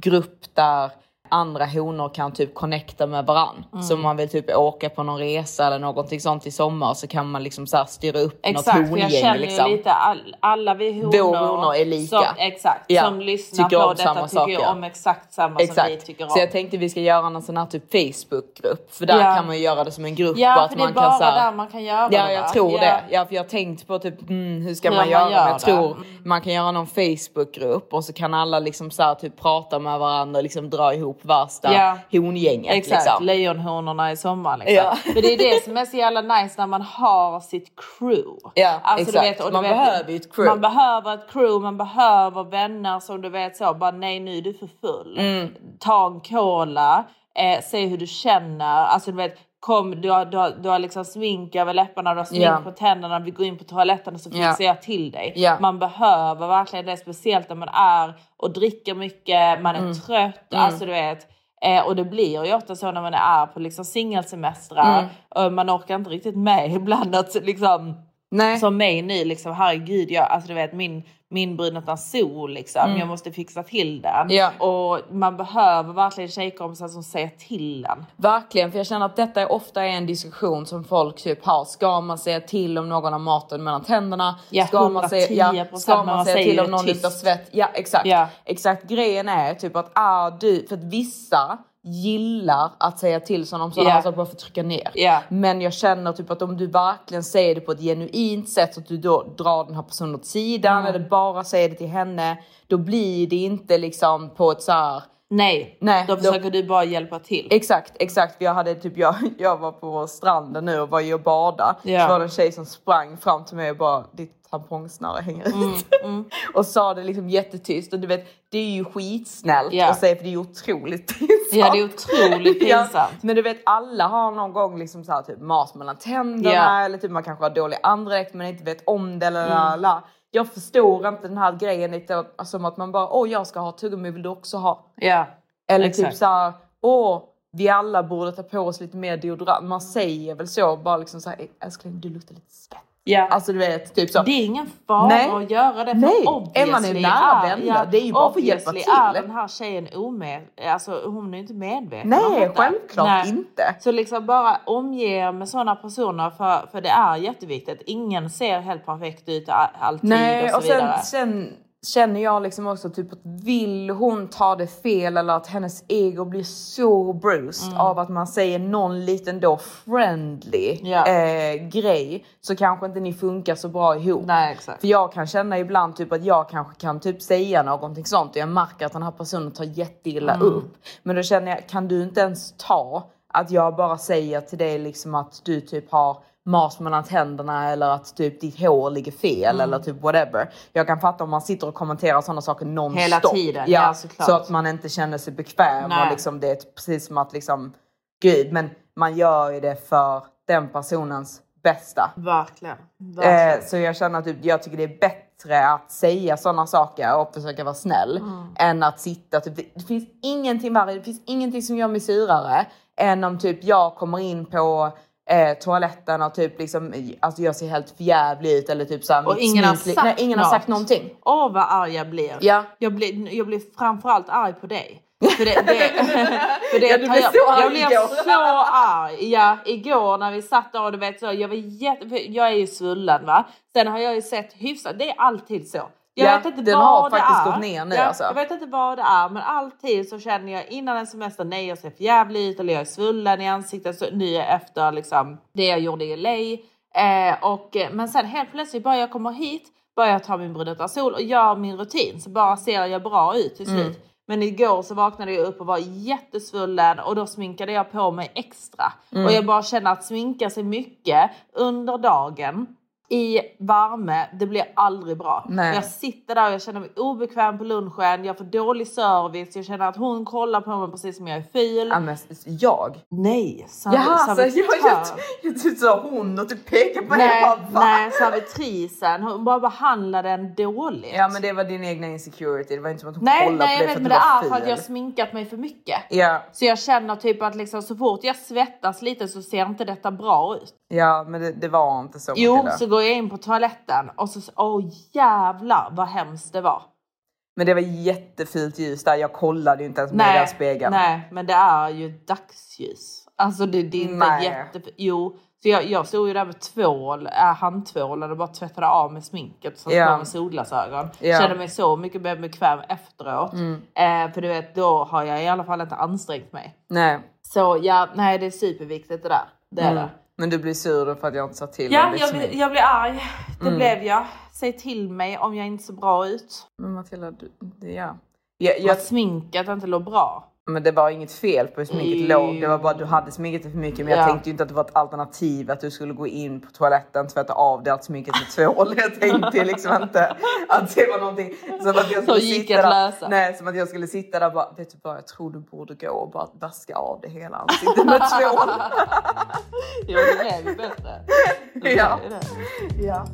Speaker 2: grupp där andra honor kan typ connecta med varann.
Speaker 3: Mm.
Speaker 2: Så om man vill typ åka på någon resa eller någonting sånt i sommar så kan man liksom så här styra upp
Speaker 3: Exakt,
Speaker 2: något
Speaker 3: för jag
Speaker 2: hongäng
Speaker 3: känner
Speaker 2: liksom.
Speaker 3: lite all, alla vi honor,
Speaker 2: Vår honor är lika.
Speaker 3: Som, exakt,
Speaker 2: Ja,
Speaker 3: som lyssnar
Speaker 2: tycker
Speaker 3: på detta
Speaker 2: samma
Speaker 3: tycker
Speaker 2: saker.
Speaker 3: om exakt samma som vi tycker om.
Speaker 2: Så jag tänkte vi ska göra någon sån här typ Facebookgrupp. För där
Speaker 3: Ja.
Speaker 2: kan man ju göra det som en grupp.
Speaker 3: Ja,
Speaker 2: och att
Speaker 3: för det är
Speaker 2: man
Speaker 3: bara
Speaker 2: kan, här-
Speaker 3: där man kan göra
Speaker 2: Ja,
Speaker 3: det,
Speaker 2: jag
Speaker 3: va?
Speaker 2: tror
Speaker 3: Ja.
Speaker 2: det. Ja, för jag har tänkt på typ, mm, hur ska
Speaker 3: Hur
Speaker 2: man
Speaker 3: man
Speaker 2: göra?
Speaker 3: Gör
Speaker 2: jag
Speaker 3: det.
Speaker 2: tror man kan göra någon Facebookgrupp och så kan alla liksom så här, typ prata med varandra och liksom dra ihop värsta
Speaker 3: Ja.
Speaker 2: hongänget.
Speaker 3: Exakt,
Speaker 2: Liksom.
Speaker 3: lejonhonorna i sommar. Liksom.
Speaker 2: Ja.
Speaker 3: För det är det som är så jävla nice när man har sitt crew.
Speaker 2: Ja,
Speaker 3: Alltså,
Speaker 2: exakt.
Speaker 3: vet,
Speaker 2: man
Speaker 3: vet,
Speaker 2: behöver ju ett crew.
Speaker 3: Man behöver ett crew, man behöver vänner som du vet så, bara nej nu är du för full.
Speaker 2: Mm.
Speaker 3: Ta en cola, eh, se hur du känner. Alltså du vet, kom, du har, du har, du har liksom smink över läpparna, du har smink
Speaker 2: Ja.
Speaker 3: på tänderna, vi går in på toaletten och så fixar jag till dig.
Speaker 2: Ja.
Speaker 3: Man behöver verkligen det, speciellt när man är och dricker mycket, man är
Speaker 2: Mm.
Speaker 3: trött,
Speaker 2: Mm.
Speaker 3: alltså du vet. Eh, och det blir ju ofta så när man är på liksom singelsemestrar.
Speaker 2: Mm.
Speaker 3: Man orkar inte riktigt med ibland att liksom
Speaker 2: Nej.
Speaker 3: Som mig nu liksom, herregud, jag, alltså du vet min, min brun sol liksom.
Speaker 2: Mm.
Speaker 3: Jag måste fixa till den.
Speaker 2: Ja.
Speaker 3: Och man behöver verkligen tjejkompisar som säger till en.
Speaker 2: Verkligen, för jag känner att detta är ofta en diskussion som folk typ har. Ska man säga till om någon har maten mellan tänderna?
Speaker 3: Ja,
Speaker 2: ska man säga,
Speaker 3: 110%,
Speaker 2: ska man
Speaker 3: man
Speaker 2: säga till om någon luktar svett? Ja, exakt.
Speaker 3: Ja.
Speaker 2: Exakt. Grejen är typ att är du, för att vissa gillar att säga till sådana om sådana här saker bara för att trycka ner.
Speaker 3: Ja.
Speaker 2: Men jag känner typ att om du verkligen säger det på ett genuint sätt så att du då drar den här personen åt sidan
Speaker 3: Mm.
Speaker 2: eller bara säger det till henne. Då blir det inte liksom på ett så här
Speaker 3: Nej,
Speaker 2: Nej,
Speaker 3: då
Speaker 2: då-
Speaker 3: försöker du bara hjälpa till.
Speaker 2: Exakt, exakt. Jag, hade typ, jag, jag var på stranden nu och var och bada.
Speaker 3: Ja.
Speaker 2: Så var det en tjej som sprang fram till mig och bara ditt tampongsnöre hänger ut.
Speaker 3: Mm, [LAUGHS]
Speaker 2: och sa det liksom jättetyst och du vet det är ju skitsnällt
Speaker 3: Ja.
Speaker 2: att säga för det är ju otroligt [LAUGHS] pinsamt.
Speaker 3: Ja, det är otroligt [LAUGHS] pinsamt.
Speaker 2: Ja, men du vet alla har någon gång liksom så här, typ mas mellan tänderna
Speaker 3: Ja.
Speaker 2: eller typ man kanske har dålig andedräkt men inte vet om det eller
Speaker 3: Mm.
Speaker 2: la, la. Jag förstår inte den här grejen lite som att man bara åh jag ska ha tuggummi vill du också ha?
Speaker 3: Ja,
Speaker 2: Eller
Speaker 3: exakt.
Speaker 2: typ såhär, åh, vi alla borde ta på oss lite mer deodorant. Man säger väl så, bara liksom såhär, älskling du luktar lite svett.
Speaker 3: Ja.
Speaker 2: Alltså du vet, typ så.
Speaker 3: Det är ingen fara
Speaker 2: Nej.
Speaker 3: att göra det. För
Speaker 2: Nej, är man en nära vän, det är ju bara för att hjälpa till.
Speaker 3: är den här tjejen omed... Alltså hon är inte medveten
Speaker 2: Nej,
Speaker 3: om
Speaker 2: självklart inte.
Speaker 3: Så liksom bara omge er med sådana personer för, för det är jätteviktigt. Ingen ser helt perfekt ut alltid
Speaker 2: Nej,
Speaker 3: och så
Speaker 2: och sen,
Speaker 3: vidare.
Speaker 2: sen känner jag liksom också typ att vill hon ta det fel eller att hennes ego blir så bruised
Speaker 3: Mm.
Speaker 2: av att man säger någon liten då friendly
Speaker 3: Ja.
Speaker 2: eh, grej så kanske inte ni funkar så bra ihop.
Speaker 3: Nej, exakt.
Speaker 2: För jag kan känna ibland typ att jag kanske kan typ säga någonting sånt och jag märker att den här personen tar jätteilla
Speaker 3: Mm.
Speaker 2: upp. Men då känner jag, kan du inte ens ta att jag bara säger till dig liksom att du typ har mas mellan tänderna eller att typ ditt hår ligger fel
Speaker 3: Mm.
Speaker 2: eller typ whatever. Jag kan fatta om man sitter och kommenterar sådana saker nonstop.
Speaker 3: Hela tiden, ja, såklart.
Speaker 2: så att man inte känner sig bekväm
Speaker 3: Nej.
Speaker 2: och liksom det är precis som att liksom gud men man gör ju det för den personens bästa.
Speaker 3: Verkligen. Verkligen.
Speaker 2: Eh, så jag känner typ, jag tycker det är bättre att säga sådana saker och försöka vara snäll
Speaker 3: Mm.
Speaker 2: än att sitta typ, det- det finns ingenting värre, det finns ingenting som gör mig surare än om typ jag kommer in på eh, toaletten och typ liksom, alltså jag ser helt förjävlig ut eller typ såhär
Speaker 3: Och ingen har sagt
Speaker 2: nej, ingen har sagt någonting.
Speaker 3: Åh vad arg jag blir.
Speaker 2: Ja.
Speaker 3: Jag blir, jag blir framförallt arg på dig. För det, det, [LAUGHS] för det
Speaker 2: Ja, du blev
Speaker 3: jag,
Speaker 2: så arg
Speaker 3: jag blev
Speaker 2: igår.
Speaker 3: så arg. Ja, igår när vi satt där och du vet så, jag var jätte, jag är ju svullen va. Sen har jag ju sett hyfsat, det är alltid så. Jag
Speaker 2: Ja,
Speaker 3: vet inte
Speaker 2: den
Speaker 3: vad
Speaker 2: har
Speaker 3: det
Speaker 2: faktiskt
Speaker 3: är.
Speaker 2: gått ner nu,
Speaker 3: ja,
Speaker 2: alltså.
Speaker 3: Jag vet inte vad det är men alltid så känner jag innan en semester, nej jag ser för jävligt ut eller jag är svullen i ansiktet. Så nu efter liksom det jag gjorde i LA. Eh, och, eh, men sen helt plötsligt bara jag kommer hit, bara jag tar min sol och gör min rutin så bara ser jag bra ut till slut.
Speaker 2: Mm.
Speaker 3: Men igår så vaknade jag upp och var jättesvullen och då sminkade jag på mig extra.
Speaker 2: Mm.
Speaker 3: Och jag bara känner att sminka sig mycket under dagen i värme, det blir aldrig bra.
Speaker 2: Nej.
Speaker 3: Jag sitter där och jag känner mig obekväm på lunchen, jag får dålig service, jag känner att hon kollar på mig precis som jag är ful.
Speaker 2: Ja, men jag?
Speaker 3: Nej, serv-
Speaker 2: Jaha, så jag, jag,
Speaker 3: servitör.
Speaker 2: jag, jag sa hon och typ pekade på henne.
Speaker 3: Nej,
Speaker 2: bara,
Speaker 3: nej, servitrisen. Hon bara behandlade den dåligt.
Speaker 2: Ja men det var din egna insecurity, det var inte som att hon
Speaker 3: nej,
Speaker 2: kollade
Speaker 3: nej,
Speaker 2: på det
Speaker 3: vet,
Speaker 2: för att
Speaker 3: men
Speaker 2: du
Speaker 3: det
Speaker 2: var
Speaker 3: är för att jag har
Speaker 2: ful.
Speaker 3: sminkat mig för mycket.
Speaker 2: Ja,
Speaker 3: Så jag känner typ att liksom, så fort jag svettas lite så ser inte detta bra ut.
Speaker 2: ja men det, det var inte så
Speaker 3: Jo, så går jag in på toaletten och så, åh jävlar vad hemskt det var.
Speaker 2: Men det var jättefult ljus där, jag kollade ju inte ens med den spegeln.
Speaker 3: nej, men det är ju dagsljus. Alltså det, det är inte
Speaker 2: Nej.
Speaker 3: jätte... Jo, så jag, jag stod ju där med tvål, äh, handtvålen och bara tvättade av med sminket satte
Speaker 2: Ja.
Speaker 3: på mig solglasögon.
Speaker 2: Ja.
Speaker 3: Kände mig så mycket mer bekväm efteråt.
Speaker 2: Mm.
Speaker 3: Eh, för du vet, då har jag i alla fall inte ansträngt mig.
Speaker 2: Nej.
Speaker 3: Så ja, nej det är superviktigt det där. Det är
Speaker 2: Mm.
Speaker 3: det.
Speaker 2: Men du blir sur för att jag inte sa till
Speaker 3: Ja,
Speaker 2: ditt
Speaker 3: jag blir, jag blir arg. Det
Speaker 2: Mm.
Speaker 3: blev jag. Säg till mig om jag inte ser bra ut.
Speaker 2: Men Matilda, du, det, ja. Jag, jag,
Speaker 3: Att sminket inte låg bra.
Speaker 2: Men det var inget fel på hur sminket
Speaker 3: Jo.
Speaker 2: låg. Det var bara att du hade sminket för mycket. Men jag
Speaker 3: Ja.
Speaker 2: tänkte ju inte att det var ett alternativ att du skulle gå in på toaletten, tvätta av det allt sminket med tvål. Jag tänkte liksom inte att det var någonting som att jag skulle sitta där. Nej, som att jag skulle sitta där och bara, vet du vad, jag tror du borde gå och bara vaska av det hela ansiktet med tvål. [LAUGHS]
Speaker 3: Jo, det blev ju bättre. [LAUGHS]
Speaker 2: Ja. Ja.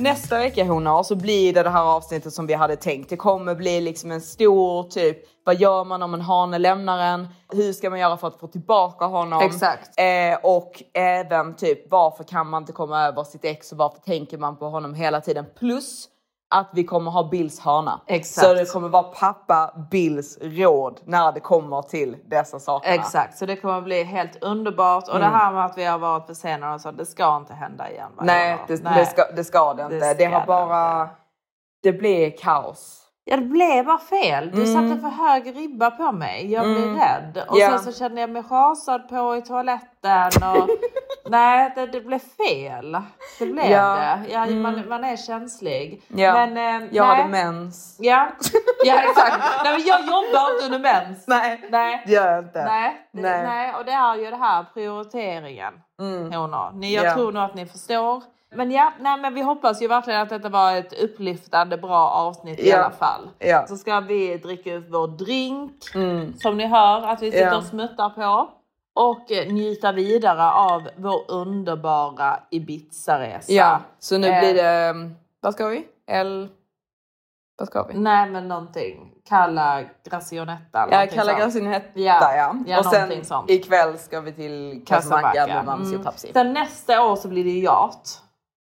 Speaker 2: Nästa vecka honor så blir det det här avsnittet som vi hade tänkt. Det kommer bli liksom en stor typ, vad gör man om en hane lämnar en? Hur ska man göra för att få tillbaka honom?
Speaker 3: Exakt.
Speaker 2: Eh, och även typ varför kan man inte komma över sitt ex och varför tänker man på honom hela tiden? Plus att vi kommer ha Bills hörna.
Speaker 3: Exakt.
Speaker 2: Så det kommer vara pappa Bills råd när det kommer till dessa saker.
Speaker 3: Exakt, så det kommer bli helt underbart. Och
Speaker 2: Mm.
Speaker 3: det här med att vi har varit försenade och så, det ska inte hända igen.
Speaker 2: Nej, det, Det, ska, det ska det inte. Det,
Speaker 3: ska
Speaker 2: har
Speaker 3: det
Speaker 2: bara... Det blir kaos.
Speaker 3: Ja, det blev bara fel. Du
Speaker 2: Mm.
Speaker 3: satte för hög ribba på mig. Jag blev
Speaker 2: Mm.
Speaker 3: rädd. Och
Speaker 2: Ja.
Speaker 3: sen så kände jag mig rasad på i toaletten. Och... [LAUGHS] Nej, det, det blev fel. Det blev
Speaker 2: Ja.
Speaker 3: det. Ja,
Speaker 2: Mm.
Speaker 3: man, man är känslig.
Speaker 2: Ja.
Speaker 3: Men, eh,
Speaker 2: jag
Speaker 3: nej.
Speaker 2: hade mens.
Speaker 3: Ja, [LAUGHS] ja exakt. nej, men jag jobbar inte under mens.
Speaker 2: Nej,
Speaker 3: nej.
Speaker 2: det gör jag inte.
Speaker 3: Nej, det,
Speaker 2: Nej.
Speaker 3: nej. och det är ju det här prioriteringen.
Speaker 2: Mm.
Speaker 3: Honor. Ni, jag
Speaker 2: Ja.
Speaker 3: tror nog att ni förstår. Men ja, nej, men vi hoppas ju verkligen att detta var ett upplyftande bra avsnitt i
Speaker 2: Ja.
Speaker 3: alla fall.
Speaker 2: Ja.
Speaker 3: Så ska vi dricka upp vår drink
Speaker 2: Mm.
Speaker 3: som ni hör att vi sitter
Speaker 2: Ja.
Speaker 3: och smuttar på. Och eh, njuta vidare av vår underbara Ibiza-resa.
Speaker 2: Ja, så nu
Speaker 3: Eh,
Speaker 2: blir det... Vad ska vi? L... Vad ska vi?
Speaker 3: Nej men någonting. Kalla Gracionetta.
Speaker 2: Ja, Kalla hetta
Speaker 3: Ja,
Speaker 2: ja.
Speaker 3: ja,
Speaker 2: och sen
Speaker 3: sånt.
Speaker 2: ikväll ska vi till Casablanca med Mamsi och Papsi.
Speaker 3: Sen nästa år så blir det yacht.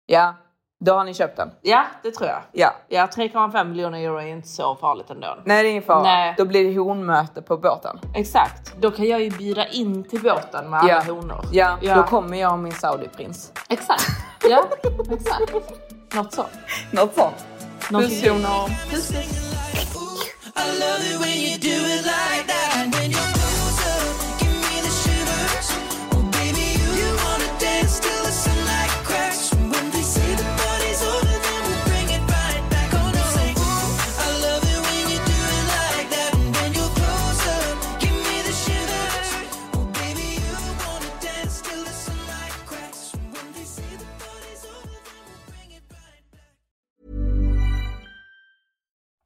Speaker 2: Ja, då har ni köpt den.
Speaker 3: Ja, det tror jag.
Speaker 2: Ja.
Speaker 3: Ja, 3,5 miljoner euro är inte så farligt ändå.
Speaker 2: Nej, det är ingen fara.
Speaker 3: Nej.
Speaker 2: Då blir det honmöte på båten.
Speaker 3: Exakt. Då kan jag ju bjuda in till båten med alla
Speaker 2: Ja.
Speaker 3: honor.
Speaker 2: Ja,
Speaker 3: Ja.
Speaker 2: då kommer jag och min Saudi-prins.
Speaker 3: Exakt. Ja, exakt. Något så.
Speaker 2: Något sånt.
Speaker 3: Någonting.
Speaker 2: Puss honor.
Speaker 3: Puss, puss.
Speaker 4: I love it when you do it like that. When you're